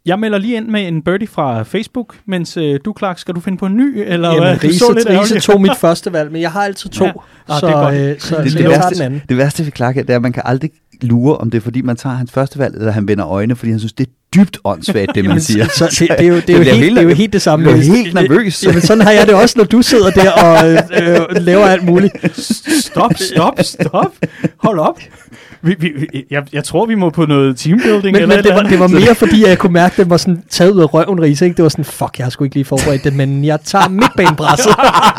A: Jeg melder lige ind med en birdie fra Facebook, mens øh, du, Clark, skal du finde på en ny? Eller
B: Jamen? Riese, så lidt Riese tog mit første valg, men jeg har altid to, ja. ah, så, det, er godt. Øh, så,
C: det,
B: så
C: det, værste, det værste ved Clark er, at man kan aldrig lure, om det er fordi, man tager hans første valg, eller han vender øjne, fordi han synes, det er dybt åndssvagt, det man
B: Jamen,
C: siger.
B: Så, det, det, er jo, det, er jo
C: bliver
B: helt, det er jo helt det samme.
C: Jeg bliver helt nervøs.
B: Jamen, sådan har jeg det også, når du sidder der og øh, laver alt muligt.
A: Stop, stop, stop. Hold op. Vi, vi, jeg, jeg tror, vi må på noget teambuilding
B: Men,
A: eller
B: men
A: et
B: det,
A: eller
B: var, det var mere fordi, at jeg kunne mærke, at den var sådan taget ud af røven, Riese. Ikke? Det var sådan, fuck, jeg har sgu ikke lige forberedt det, men jeg tager midtbanepresset.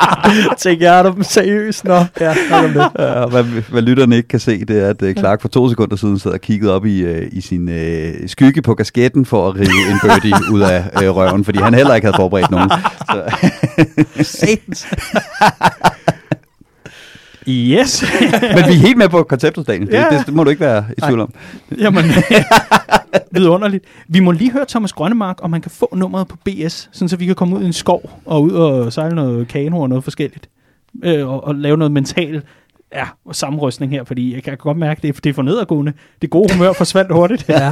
B: Tænkte jeg, er du seriøs? Nå, ja, nok om det.
C: Ja, hvad, hvad lytterne ikke kan se, det er, at øh, Clark for to sekunder siden sad og kiggede op i, øh, i sin øh, skygge på kasketten for at rive en birdie ud af øh, røven, fordi han heller ikke havde forberedt nogen. Så,
B: Satans.
A: Yes.
C: men vi er helt med på konceptet, Daniel. Det,
A: Ja.
C: det, det må du ikke være i tvivl om.
A: Jamen, vidunderligt. Vi må lige høre Thomas Grønnemark, om han kan få nummeret på BS, sådan så vi kan komme ud i en skov og ud og sejle noget kano og noget forskelligt. Øh, og, og lave noget mental ja, sammenrystning her, fordi jeg kan godt mærke, det er, det er for nedadgående. Det gode humør forsvandt hurtigt.
B: Ja.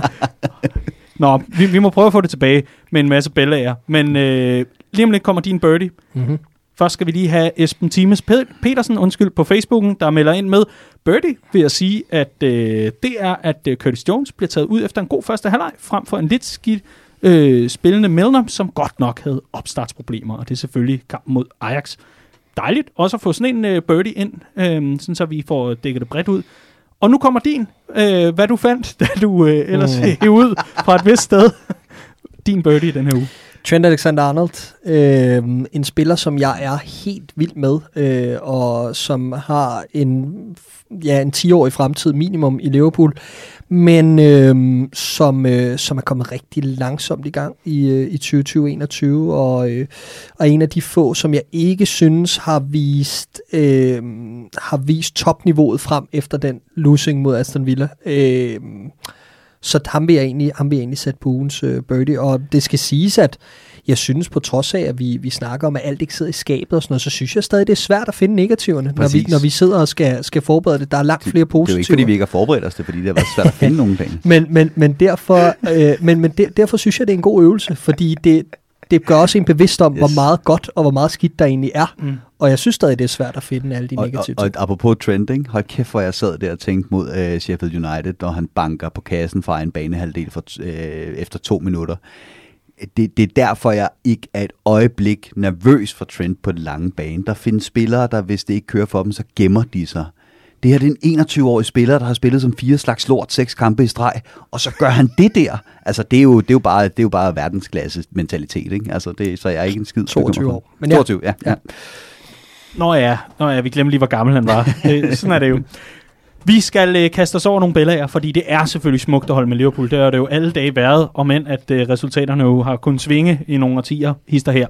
A: Nå, vi, vi må prøve at få det tilbage med en masse bellager. Men øh, lige om lidt kommer din birdie.
B: Mm-hmm.
A: Først skal vi lige have Esben Times Pe- Petersen, undskyld, på Facebooken, der melder ind med birdie, vil jeg sige, at øh, det er, at øh, Curtis Jones bliver taget ud efter en god første halvleg, frem for en lidt skidt øh, spillende Milner, som godt nok havde opstartsproblemer, og det er selvfølgelig kampen mod Ajax. Dejligt også at få sådan en øh, birdie ind, øh, sådan så vi får dækket det bredt ud. Og nu kommer din, øh, hvad du fandt, da du øh, ellers
B: Mm.
A: mm. ud fra et vist sted. Din birdie den her uge.
B: Trent Alexander-Arnold, øh, en spiller, som jeg er helt vild med, øh, og som har en, ja, en 10-årig fremtid minimum i Liverpool, men øh, som, øh, som er kommet rigtig langsomt i gang i, øh, i 2020-21, og, øh, og en af de få, som jeg ikke synes har vist, øh, har vist topniveauet frem efter den losing mod Aston Villa. Øh, så ham vil jeg egentlig, ham vil jeg egentlig sætte på ugens øh, birdie. Og det skal siges, at jeg synes på trods af, at vi, vi snakker om, at alt ikke sidder i skabet og sådan noget, så synes jeg stadig, det er svært at finde negativerne, når vi,
C: Præcis.
B: når vi sidder og skal, skal forberede det. Der er langt flere
C: Det er jo
B: positive.
C: ikke, fordi vi ikke har forberedt os det, fordi det har været svært at finde nogle penge.
B: Men, men, men, derfor, øh, men, men der, derfor synes jeg, det er en god øvelse, fordi det, det gør også en bevidst om, yes. hvor meget godt og hvor meget skidt der egentlig er.
A: Mm.
B: Og jeg synes stadig, det er svært at finde alle de
C: Og,
B: negative
C: og, og
B: ting.
C: apropos trending, hold kæft, hvor jeg sad der og tænkte mod øh, Sheffield United, når han banker på kassen fra en banehalvdel for, øh, efter to minutter. Det, det er derfor, jeg ikke er et øjeblik nervøs for Trent på den lange bane. Der findes spillere, der hvis det ikke kører for dem, så gemmer de sig. Det her det er en 21-årig spiller, der har spillet som fire slags lort, seks kampe i streg, og så gør han det der. Altså, det er jo, det er jo, bare, det er jo bare verdensklasse mentalitet, ikke? Altså, det, så jeg er ikke en skid.
B: 22
C: bekymret for
B: år.
C: det.
B: Men ja.
C: 22, ja. ja.
A: Nå ja, Nå ja, vi glemte lige, hvor gammel han var. Øh, Sådan er det jo. Vi skal øh, kaste os over nogle bellager, fordi det er selvfølgelig smukt at holde med Liverpool. Det har det jo alle dage været, om end at øh, resultaterne jo har kunnet svinge i nogle årtier, hister her.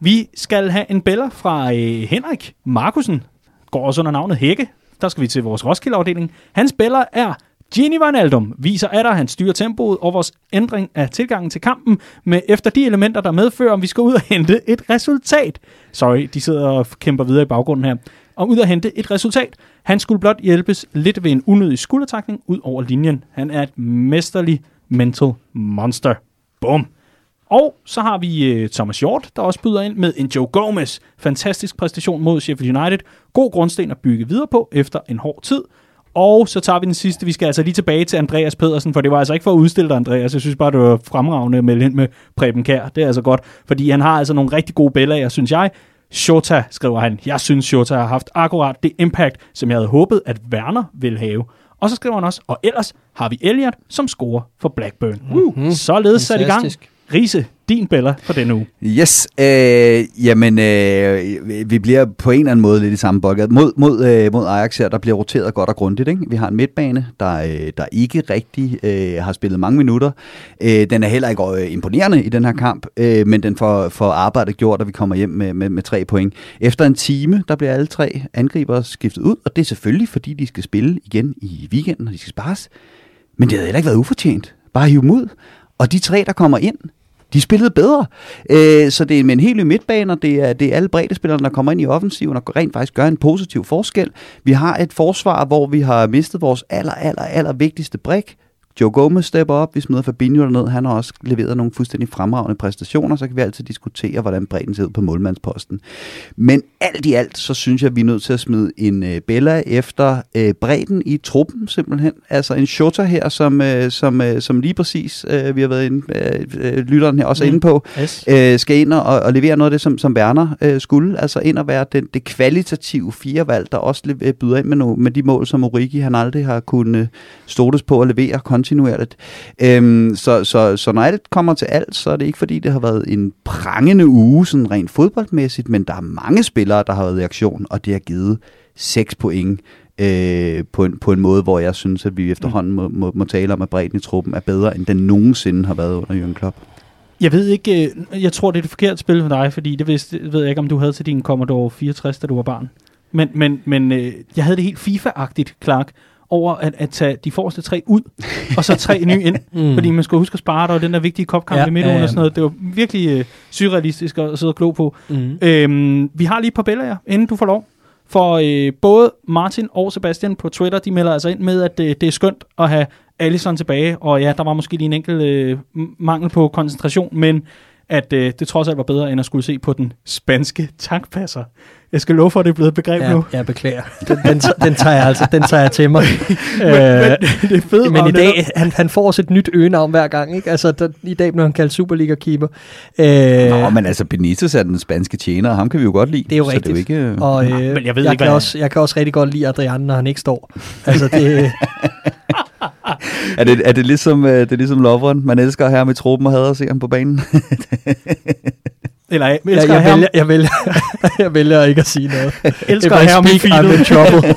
A: Vi skal have en beller fra øh, Henrik Markusen, går også under navnet Hække. Der skal vi til vores Roskilde-afdeling. Hans spiller er Gini Wijnaldum viser at han styrer tempoet og vores ændring af tilgangen til kampen med efter de elementer, der medfører, om vi skal ud og hente et resultat. Sorry, de sidder og kæmper videre i baggrunden her. Om ud og hente et resultat. Han skulle blot hjælpes lidt ved en unødig skuldertakning ud over linjen. Han er et mesterlig mental monster. Bum. Og så har vi uh, Thomas Hjort, der også byder ind med en Joe Gomez. Fantastisk præstation mod Sheffield United. God grundsten at bygge videre på efter en hård tid. Og så tager vi den sidste. Vi skal altså lige tilbage til Andreas Pedersen, for det var altså ikke for at udstille dig, Andreas. Jeg synes bare, det var fremragende at melde ind med Preben Kær. Det er altså godt, fordi han har altså nogle rigtig gode billeder, synes jeg. Shota, skriver han. Jeg synes, Shota har haft akkurat det impact, som jeg havde håbet, at Werner ville have. Og så skriver han også, og ellers har vi Elliot, som scorer for Blackburn. Uh, således sat i gang. Riese, din bæller for denne uge.
C: Yes, øh, jamen øh, vi bliver på en eller anden måde lidt i samme boldgade. Mod, mod, øh, mod Ajax her, der bliver roteret godt og grundigt. Ikke? Vi har en midtbane, der, øh, der ikke rigtig øh, har spillet mange minutter. Øh, den er heller ikke øh, imponerende i den her kamp, øh, men den får, får arbejdet gjort, og vi kommer hjem med, med, med tre point. Efter en time, der bliver alle tre angribere skiftet ud, og det er selvfølgelig, fordi de skal spille igen i weekenden, og de skal spares. Men det havde heller ikke været ufortjent. Bare hive dem ud. Og de tre, der kommer ind, de spillede bedre. Øh, så det er med en helt ny midtbane, og det er, det er alle breddespillerne, der kommer ind i offensiven og rent faktisk gør en positiv forskel. Vi har et forsvar, hvor vi har mistet vores aller, aller, aller vigtigste brik. Joe Gomez stepper op, vi smider Fabinho derned, han har også leveret nogle fuldstændig fremragende præstationer, så kan vi altid diskutere, hvordan bredden ser ud på målmandsposten. Men alt i alt, så synes jeg, vi er nødt til at smide en øh, Bella efter øh, bredden i truppen, simpelthen. Altså en Shota her, som, øh, som, øh, som lige præcis, øh, vi har været inde, øh, øh, lytteren her også mm. inde på,
A: Yes.
C: øh, skal ind og, og levere noget af det, som, som Werner øh, skulle. Altså ind og være den, det kvalitative firevalg, der også øh, byder ind med, no, med de mål, som Origi han aldrig har kunnet stoles på at levere kontinuerligt. Øhm, så, så, så når alt kommer til alt, så er det ikke fordi, det har været en prangende uge, sådan rent fodboldmæssigt, men der er mange spillere, der har været i aktion, og det har givet 6 point øh, på, en, på en måde, hvor jeg synes, at vi efterhånden må, må, må tale om, at bredden i truppen er bedre, end den nogensinde har været under Jürgen Klopp.
A: Jeg ved ikke, øh, jeg tror, det er det forkerte spil for dig, fordi det vidste, ved jeg ikke, om du havde til din Commodore 64, da du var barn. Men, men, men øh, jeg havde det helt FIFA-agtigt, Clark, over at, at tage de forreste tre ud, og så tre nye ind. Mm. Fordi man skulle huske at spare, der var den der vigtige kopkamp
B: Ja,
A: i midtugen
B: ja, ja.
A: og sådan noget. Det var virkelig øh, surrealistisk at sidde og glo på.
B: Mm.
A: Øhm, vi har lige et par billeder, inden du får lov. For øh, både Martin og Sebastian på Twitter, de melder altså ind med, at øh, det er skønt at have Allison tilbage. Og ja, der var måske lige en enkelt øh, mangel på koncentration, men at øh, det trods alt var bedre, end at skulle se på den spanske tankpasser. Jeg skal love for, at det er blevet et begreb
B: Ja,
A: nu.
B: jeg beklager. Den, den, den, tager jeg altså, den tager jeg til mig.
A: Men,
B: øh,
A: men det er fedt.
B: men i dag, han, han får også et nyt øgenavn hver gang, ikke? Altså, der, i dag blev han kaldt Superliga-keeper. Øh,
C: Nå, men altså Benitez er den spanske tjener, og ham kan vi jo godt lide.
B: Det er jo
C: så
B: rigtigt.
C: Det er jo ikke,
B: og øh,
A: men jeg ved
B: jeg,
A: ikke,
B: kan også, jeg kan også rigtig godt lide Adrian, når han ikke står. Altså, det,
C: er, det, er det ligesom, øh, det er ligesom loveren? Man elsker at have ham i truppen og hader at se ham på banen.
A: Eller jeg
B: jeg,
A: elsker
B: jeg, vælger, jeg, vælger, jeg vælger ikke at sige noget.
A: elsker at have ham i
B: speak, I'm in trouble.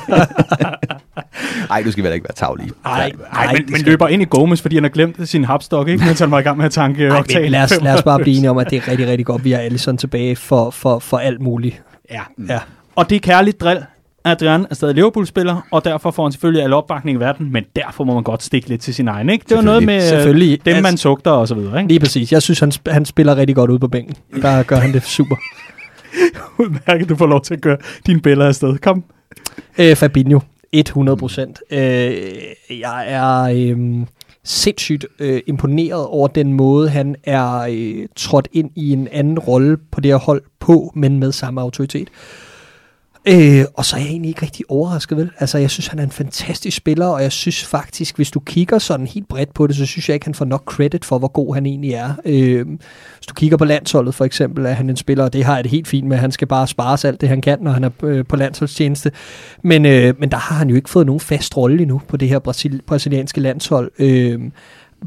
C: Nej, du skal vel ikke være tavlig.
A: Nej, men,
B: det
A: men
B: skal-
A: løber ind i Gomes, fordi han har glemt sin hapstok, ikke? Mens han var i gang med at tanke
B: Ej, men lad, os, lad os bare blive enige om, at det er rigtig, rigtig godt, vi har Allison tilbage for, for, for alt muligt.
A: Ja.
B: Ja.
A: Og det er kærligt drill. Adrian er stadig Liverpool-spiller, og derfor får han selvfølgelig al opbakning i verden, men derfor må man godt stikke lidt til sin egen, ikke? Det var noget med øh,
B: Selvfølgelig.
A: dem, man
B: Altså-
A: sugter og så videre, ikke?
B: Lige præcis. Jeg synes, han, han spiller rigtig godt ude på bænken. Der gør han det super.
A: Udmærket, du får lov til at køre dine billeder afsted. Kom.
B: Øh, Fabinho, 100 procent. Øh, jeg er øh, sindssygt øh, imponeret over den måde, han er øh, trådt ind i en anden rolle på det her hold på, men med samme autoritet. Øh, Øh, og så er jeg egentlig ikke rigtig overrasket, vel? Altså, jeg synes, han er en fantastisk spiller, og jeg synes faktisk, hvis du kigger sådan helt bredt på det, så synes jeg ikke, han får nok credit for, hvor god han egentlig er. Øh, hvis du kigger på landsholdet for eksempel, er han en spiller, og det har jeg det helt fint med, han skal bare spares alt det, han kan, når han er øh, på landsholdstjeneste. Men, øh, men der har han jo ikke fået nogen fast rolle endnu på det her brasil- brasilianske landshold. Øh,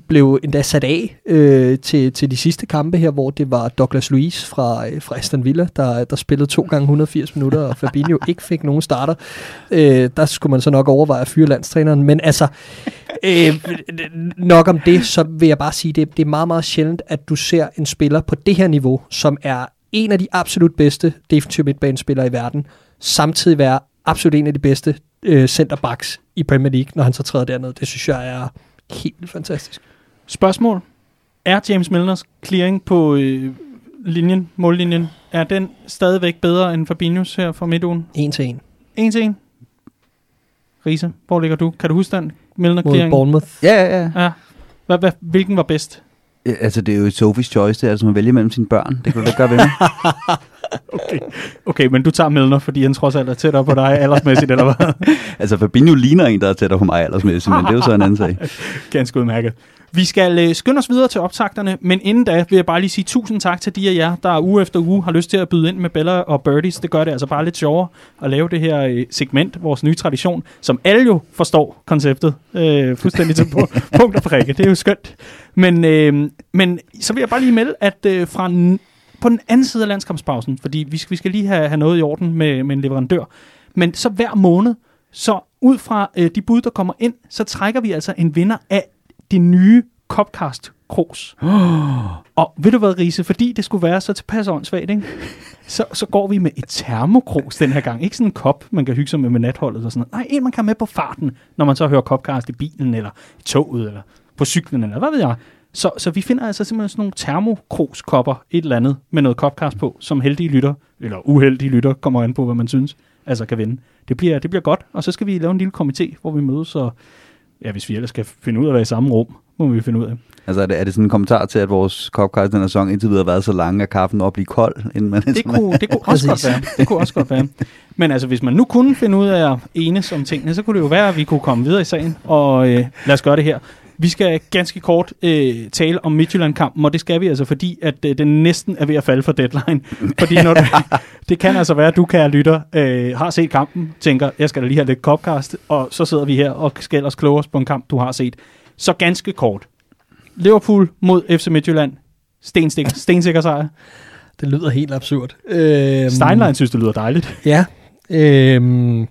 B: blev endda sat af øh, til, til de sidste kampe her, hvor det var Douglas Luiz fra, øh, fra Aston Villa, der, der spillede to gange 180 minutter, og Fabinho ikke fik nogen starter. Øh, der skulle man så nok overveje at fyre landstræneren, men altså, øh, nok om det, så vil jeg bare sige, det, det er meget, meget sjældent, at du ser en spiller på det her niveau, som er en af de absolut bedste defensive midtbanespillere i verden, samtidig være absolut en af de bedste øh, centerbacks i Premier League, når han så træder derned. Det synes jeg er helt fantastisk.
A: Spørgsmål. Er James Milners clearing på øh, linjen, mållinjen, er den stadigvæk bedre end Fabinhos her fra midtugen?
B: En til en
A: En til en. Riese, hvor ligger du? Kan du huske den Milner
B: mod
A: clearing?
B: Bournemouth.
C: Ja, ja, ja.
A: Ja. Hvad, hvad, hvilken var bedst?
C: Ja, Altså, det er jo Sophie's choice, det er altså, man vælger mellem sine børn. Det kan du da gøre ved mig.
A: Okay. okay, men du tager Milner, fordi han trods alt er tættere på dig aldersmæssigt, eller hvad?
C: altså, Fabinho ligner en, der er tættere på mig aldersmæssigt, men det er jo så en anden sag.
A: Ganske udmærket. Vi skal øh, skynde os videre til optakterne, men inden da vil jeg bare lige sige tusind tak til de af jer, der uge efter uge har lyst til at byde ind med Bella og Birdies. Det gør det altså bare lidt sjovere at lave det her øh, segment, vores nye tradition, som alle jo forstår konceptet øh, fuldstændig til på, punkt og prikke. Det er jo skønt. Men, øh, men så vil jeg bare lige melde, at øh, fra på den anden side af landskampspausen, fordi vi skal, vi skal lige have, have noget i orden med, med en leverandør, men så hver måned, så ud fra øh, de bud, der kommer ind, så trækker vi altså en vinder af det nye Copcast Kros. Og ved du hvad, Riese, fordi det skulle være så tilpas åndssvagt, ikke? Så, så går vi med et termokros den her gang. Ikke sådan en kop, man kan hygge sig med med natholdet og sådan noget. Nej, en man kan med på farten, når man så hører Copcast i bilen, eller i toget, eller på cyklen, eller hvad ved jeg. Så, så vi finder altså simpelthen sådan nogle termokroskopper, et eller andet, med noget Copcast på, som heldige lytter, eller uheldige lytter, kommer an på, hvad man synes, altså kan vinde. Det bliver, det bliver godt, og så skal vi lave en lille komité, hvor vi mødes og Ja, hvis vi ellers skal finde ud af at være i samme rum, må vi finde ud af.
C: Altså er det, er det sådan en kommentar til, at vores Copcast den her sæson indtil videre har været så lang, at kaffen op blive kold, inden man
A: Det kunne, det kunne også godt være. Det kunne også godt være. Men altså, hvis man nu kunne finde ud af at enes om tingene, så kunne det jo være, at vi kunne komme videre i sagen. Og øh, lad os gøre det her. Vi skal ganske kort øh, tale om Midtjylland-kampen, og det skal vi altså, fordi at øh, den næsten er ved at falde for deadline. Fordi når du, det kan altså være, at du, kan lytter, øh, har set kampen, tænker, jeg skal da lige have lidt Copcast, og så sidder vi her og skal ellers kloge os på en kamp, du har set. Så ganske kort. Liverpool mod FC Midtjylland. Stensikker, stensikker sejr.
B: Det lyder helt absurd. Øhm,
A: Steinlein synes, det lyder dejligt.
B: Ja. Øhm,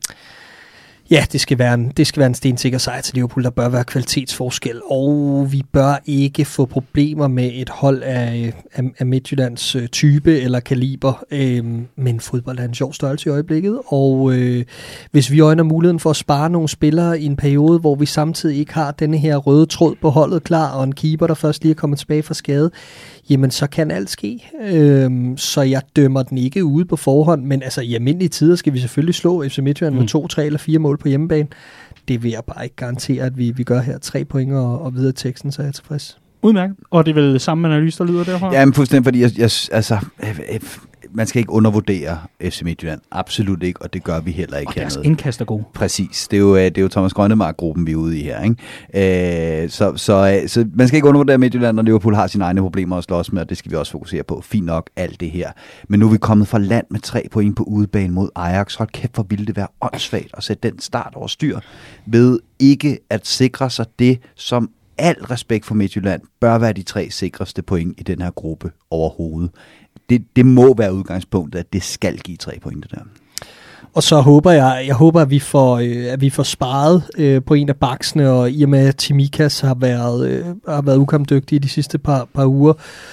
B: ja, det skal, være en, det skal være en stensikker sejr til Liverpool. Der bør være kvalitetsforskel, og vi bør ikke få problemer med et hold af, af, af Midtjyllands øh, type eller kaliber. Øhm, men fodbold er en sjov størrelse i øjeblikket, og øh, hvis vi øjner muligheden for at spare nogle spillere i en periode, hvor vi samtidig ikke har denne her røde tråd på holdet klar, og en keeper, der først lige er kommet tilbage fra skade, jamen så kan alt ske. Øhm, så jeg dømmer den ikke ude på forhånd, men altså i almindelige tider skal vi selvfølgelig slå FC Midtjylland mm. med to, tre eller fire mål på hjemmebane. Det vil jeg bare ikke garantere, at vi, vi gør her. Tre point og, og videre teksten, så er jeg tilfreds.
A: Udmærket. Og det er vel samme analyse, der lyder derfra?
C: Ja, men fuldstændig, fordi jeg, jeg, altså, øh, øh, man skal ikke undervurdere FC Midtjylland. Absolut ikke, og det gør vi heller ikke
A: og deres
C: hernede.
A: indkast er god.
C: Præcis. Det er jo, øh, det er jo Thomas Grønnemark-gruppen, vi er ude i her. Ikke? Øh, så, så, øh, så man skal ikke undervurdere Midtjylland, når Liverpool har sine egne problemer at slås med, og det skal vi også fokusere på. Fint nok, alt det her. Men nu er vi kommet fra land med tre point på udebane mod Ajax. Hold kæft, hvor ville det være åndssvagt at sætte den start over styr ved ikke at sikre sig det, som al respekt for Midtjylland bør være de tre sikreste point i den her gruppe overhovedet. Det, det må være udgangspunktet, at det skal give tre point, der.
B: Og så håber jeg, jeg håber, at vi får, øh, at vi får sparet øh, på en af baksene, og i og med, at Timikas har været, øh, har været ukampdygtig i de sidste par, par uger,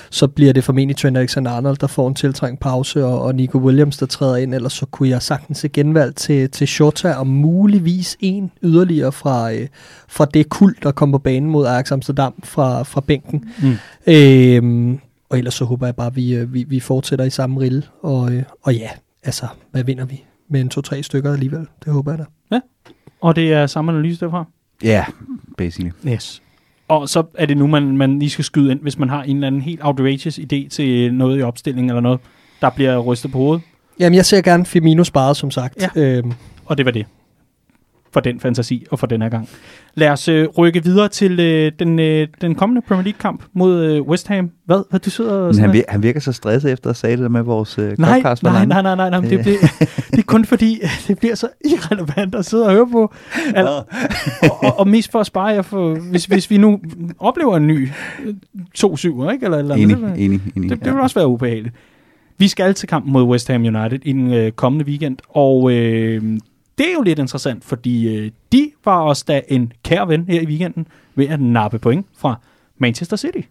B: så bliver det formentlig Trent Alexander-Arnold, der får en tiltrængt pause, og, og Nico Williams, der træder ind, ellers så kunne jeg sagtens se genvalg til, til Shota, og muligvis en yderligere fra, øh, fra det kul, der kom på banen mod Ajax Amsterdam fra, fra bænken. Mm. Øh, og ellers så håber jeg bare, at vi, øh, vi, vi fortsætter i samme rille, og, øh, og ja, altså, hvad vinder vi? med en to-tre stykker alligevel. Det håber jeg da.
A: Ja, og det er samme analyse derfra?
C: Ja, yeah, basically.
A: Yes. Og så er det nu, man, man lige skal skyde ind, hvis man har en eller anden helt outrageous idé til noget i opstillingen eller noget, der bliver rystet på hovedet.
B: Jamen, jeg ser gerne Firmino sparet, som sagt.
A: Ja. Øhm. Og det var det for den fantasi og for den her gang. Lad os øh, rykke videre til øh, den, øh, den kommende Premier League-kamp mod øh, West Ham. Hvad? Hvad du sidder
C: Men han, virker, han virker så stresset efter at sige det med vores øh,
A: nej,
C: podcast.
A: Nej, nej, nej, nej, nej. Det, det, det er kun fordi, det bliver så irrelevant at sidde og høre på. Al- og, og, og mest for at spare jer, for, hvis, hvis vi nu oplever en ny 2-7, ikke? Eller, eller
C: enig,
A: det,
C: enig, enig.
A: Det, det vil også være ubehageligt. Vi skal til kampen mod West Ham United i den øh, kommende weekend, og øh, det er jo lidt interessant, fordi øh, de var også da en kær ven her i weekenden ved at nappe point fra Manchester City.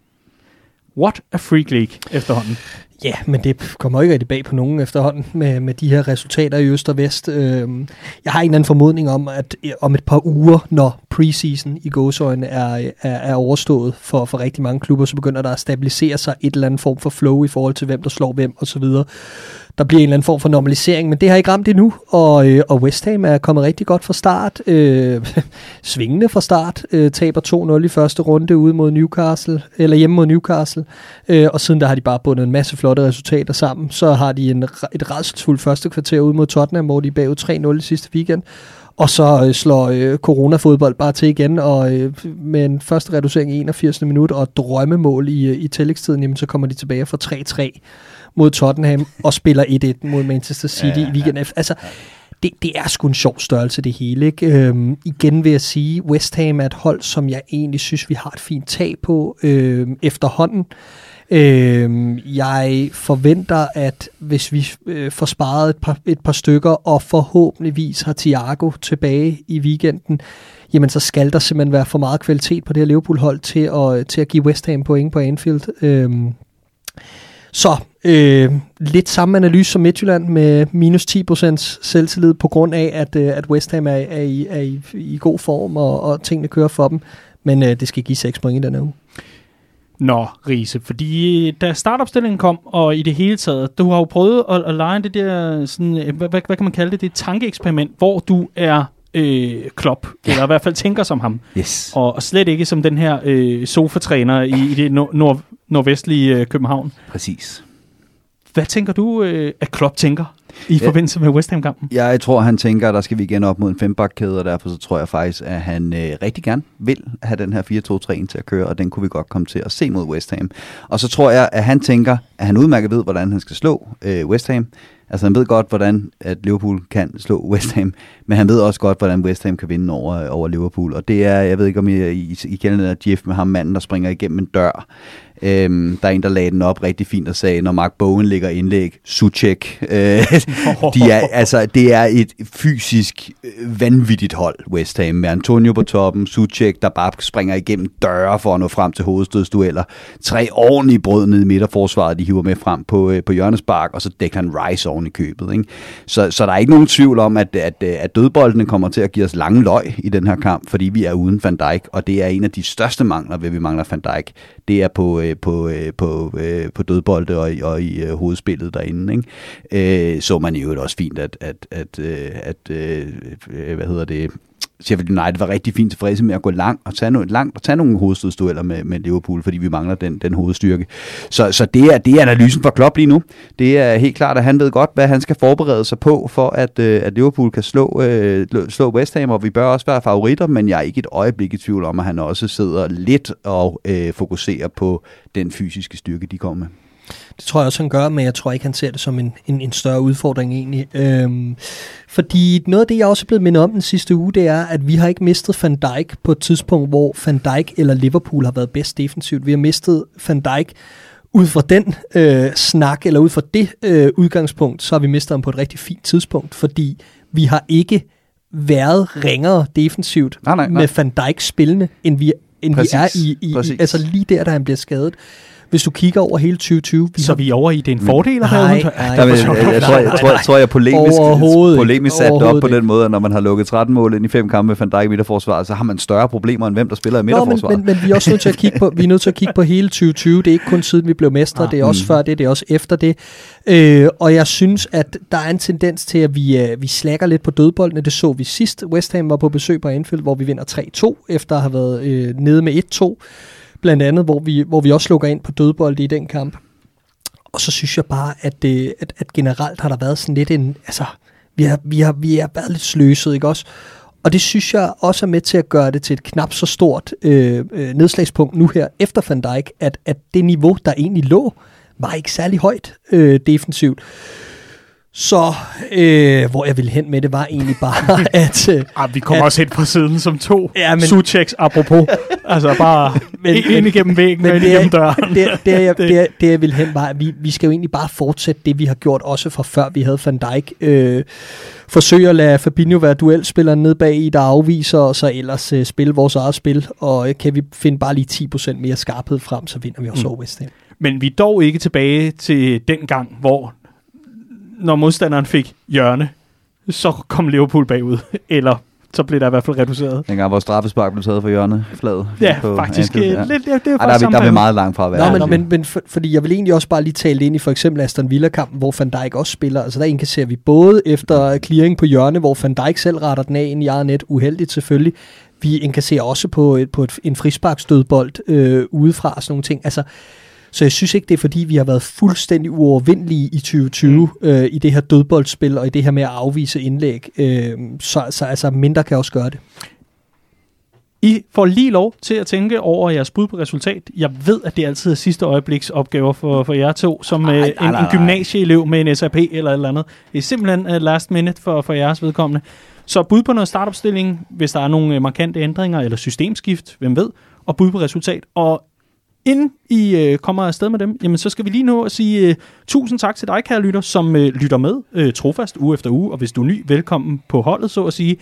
A: What a freak league efterhånden.
B: Ja, men det kommer ikke rigtig bag på nogen efterhånden med, med de her resultater i øst og vest. Øhm, jeg har en eller anden formodning om, at øh, om et par uger, når preseason i gåsøjne er, er, er overstået for, for rigtig mange klubber, så begynder der at stabilisere sig et eller andet form for flow i forhold til, hvem der slår hvem osv der bliver en eller anden form for normalisering, men det har ikke ramt endnu, og, øh, og West Ham er kommet rigtig godt fra start, øh, svingende fra start, øh, taber 2-0 i første runde ude mod Newcastle, eller hjemme mod Newcastle, øh, og siden der har de bare bundet en masse flotte resultater sammen, så har de en, et redselsfuldt første kvarter ude mod Tottenham, hvor de er bagud 3-0 i sidste weekend, og så øh, slår øh, corona-fodbold bare til igen, og øh, med en første reducering i 81. minut og drømmemål i, øh, i tillægstiden, jamen, så kommer de tilbage for 3-3 mod Tottenham og spiller 1-1 mod Manchester City ja, i weekenden efter. Altså, det, det er sgu en sjov størrelse, det hele. Ikke? Øhm, igen vil jeg sige, West Ham er et hold, som jeg egentlig synes, vi har et fint tag på øhm, efterhånden. Øh, jeg forventer, at hvis vi øh, får sparet et par, et par stykker, og forhåbentligvis har Thiago tilbage i weekenden, jamen så skal der simpelthen være for meget kvalitet på det her Liverpool-hold til at, øh, til at give West Ham point på Anfield. Øh, så øh, lidt samme analyse som Midtjylland med minus 10% selvtillid på grund af, at, øh, at West Ham er, er, i, er i, i god form, og, og tingene kører for dem. Men øh, det skal give 6 point i den her uge.
A: Nå, Riese, fordi da startopstillingen kom, og i det hele taget, du har jo prøvet at, at lege det der, sådan, hvad, hvad, hvad kan man kalde det, det tankeeksperiment, hvor du er øh, Klopp, ja. eller i hvert fald tænker som ham,
C: Yes.
A: og, og slet ikke som den her øh, sofatræner i, i det nord- nord- nordvestlige øh, København.
C: Præcis.
A: Hvad tænker du, øh, at Klopp tænker i
C: Ja.
A: forbindelse med West Ham-kampen?
C: Jeg tror, han tænker, at der skal vi igen op mod en fembakkæde, og derfor så tror jeg faktisk, at han øh, rigtig gerne vil have den her 4-2-3 til at køre, og den kunne vi godt komme til at se mod West Ham. Og så tror jeg, at han tænker, at han udmærket ved, hvordan han skal slå øh, West Ham. Altså han ved godt, hvordan at Liverpool kan slå West Ham, men han ved også godt, hvordan West Ham kan vinde over, over Liverpool. Og det er, jeg ved ikke om I, I, I kender den der gif med ham manden, der springer igennem en dør. Øhm, der er en, der lagde den op rigtig fint og sagde, når Mark Bowen ligger indlæg, Suchek. Øh, de er, altså, det er et fysisk øh, vanvittigt hold, West Ham, med Antonio på toppen, Suchek, der bare springer igennem døre for at nå frem til hovedstødsdueller. Tre ordentlige brød nede i midterforsvaret, de hiver med frem på, øh, på hjørnespark, og så Declan Rice oven i købet. Ikke? Så, så der er ikke nogen tvivl om, at, at, øh, at dødboldene kommer til at give os lange løg i den her kamp, fordi vi er uden Van Dijk, og det er en af de største mangler, ved vi mangler Van Dijk. Det er på, på, på, på, på dødbolde og, og i hovedspillet derinde. Ikke? Så så man i øvrigt også fint, at, at, at, øh, at, at hvad hedder det, Sheffield United var rigtig fint tilfredse med at gå langt og tage, noget, langt og tage nogle hovedstødstueller med, med Liverpool, fordi vi mangler den, den hovedstyrke. Så, så det, er, det er analysen for Klopp lige nu. Det er helt klart, at han ved godt, hvad han skal forberede sig på, for at, at Liverpool kan slå, øh, slå West Ham, og vi bør også være favoritter, men jeg er ikke et øjeblik i tvivl om, at han også sidder lidt og øh, fokuserer på den fysiske styrke, de kommer med.
B: Det tror jeg også, han gør, men jeg tror ikke, han ser det som en, en, en større udfordring egentlig. Øhm, fordi noget af det, jeg også er blevet mindet om den sidste uge, det er, at vi har ikke mistet Van Dijk på et tidspunkt, hvor Van Dijk eller Liverpool har været bedst defensivt. Vi har mistet Van Dijk ud fra den øh, snak, eller ud fra det øh, udgangspunkt, så har vi mistet ham på et rigtig fint tidspunkt, fordi vi har ikke været ringere defensivt
C: Nej, nej, nej.
B: med Van Dijk spillende, end vi, end vi er i, i, i,
C: præcis.
B: altså lige der, da han bliver skadet. Hvis du kigger over hele 2020, vi
A: Så
B: har
A: vi er over i, det er en fordel at
B: Nej,
A: have
B: nej.
A: det var
C: jeg,
A: sjovt.
C: jeg, tror, jeg, tror, jeg, tror, jeg polemisk, polemisk sat det op på den måde, at når man har lukket 13 mål ind i fem kampe med Van Dijk i midterforsvaret, så har man større problemer end hvem, der spiller i
B: Nå, men,
C: midterforsvaret.
B: men, men vi er også nødt til at kigge på, vi er nødt til at kigge på hele 2020. Det er ikke kun siden vi blev mestre,
A: Ah,
B: det er også
C: mm.
B: før det, det er også efter det. Øh, og jeg synes, at der er en tendens til, at vi, øh, vi slækker lidt på dødboldene. Det så vi sidst. West Ham var på besøg på Anfield, hvor vi vinder 3-2, efter at have været øh, nede med 1-2. Blandt andet, hvor vi, hvor vi også lukker ind på dødbolde i den kamp. Og så synes jeg bare, at, det, at, at generelt har der været sådan lidt en... Altså, vi har, vi har, vi har været lidt sløset, ikke også? Og det synes jeg også er med til at gøre det til et knap så stort øh, øh nedslagspunkt nu her efter Van Dijk, at, at det niveau, der egentlig lå, var ikke særlig højt øh, defensivt. Så øh, hvor jeg ville hen med det, var egentlig bare, at... Øh,
A: Ah, vi kommer
B: At-
A: også ind på siden som to
B: Ja, men-.
A: Sucheks apropos. altså bare
B: Men-
A: men, ind igennem væggen
B: Men
A: og ind
B: det er-
A: igennem døren.
B: det, det, jeg,
A: Det-
B: det, det jeg vil hen var, at vi, vi skal jo egentlig bare fortsætte det, vi har gjort også fra før vi havde Van Dijk. Øh, forsøge at lade Fabinho være duelspilleren ned bag i, der afviser, og så ellers øh, spille vores eget spil. Og øh, kan vi finde bare lige 10% mere skarphed frem, så vinder vi også
A: Mm.
B: over West Ham.
A: Men vi er dog ikke tilbage til den gang, hvor når modstanderen fik hjørne, så kom Liverpool bagud. Eller så blev der i hvert fald reduceret.
C: Dengang vores straffespark blev taget for hjørne flad.
A: Ja,
C: på
A: faktisk.
C: Anfield,
A: Ja. Lidt, det, det er
C: Ej, der, er vi, der er vi meget langt fra at være.
B: Nå, men, men, men for, fordi jeg vil egentlig også bare lige tale ind i for eksempel Aston Villa-kampen, hvor Van Dijk også spiller. Altså der indkasserer vi både efter clearing på hjørne, hvor Van Dijk selv retter den af ind i eget net, uheldigt selvfølgelig. Vi indkasserer også på, et, på et, en frisparksdødbold øh, udefra og sådan nogle ting. Altså, så jeg synes ikke, det er fordi, vi har været fuldstændig uovervindelige i 2020 mm. øh, i det her dødboldspil og i det her med at afvise indlæg. Øh, så, så altså mindre kan også gøre det.
A: I får lige lov til at tænke over jeres bud på resultat. Jeg ved, at det altid er sidste øjebliks opgaver for, for jer to, som
C: Nej,
A: øh,
C: nej,
A: en,
C: nej,
A: en
C: nej.
A: gymnasieelev med en SAP eller et eller andet. Det er simpelthen uh, last minute for, for jeres vedkommende. Så bud på noget startopstilling, hvis der er nogle øh, markante ændringer eller systemskift, hvem ved, og bud på resultat. Og inden I øh, kommer afsted med dem, jamen så skal vi lige nå at sige øh, tusind tak til dig, kære lytter, som øh, lytter med øh, trofast uge efter uge. Og hvis du er ny, velkommen på holdet, så at sige.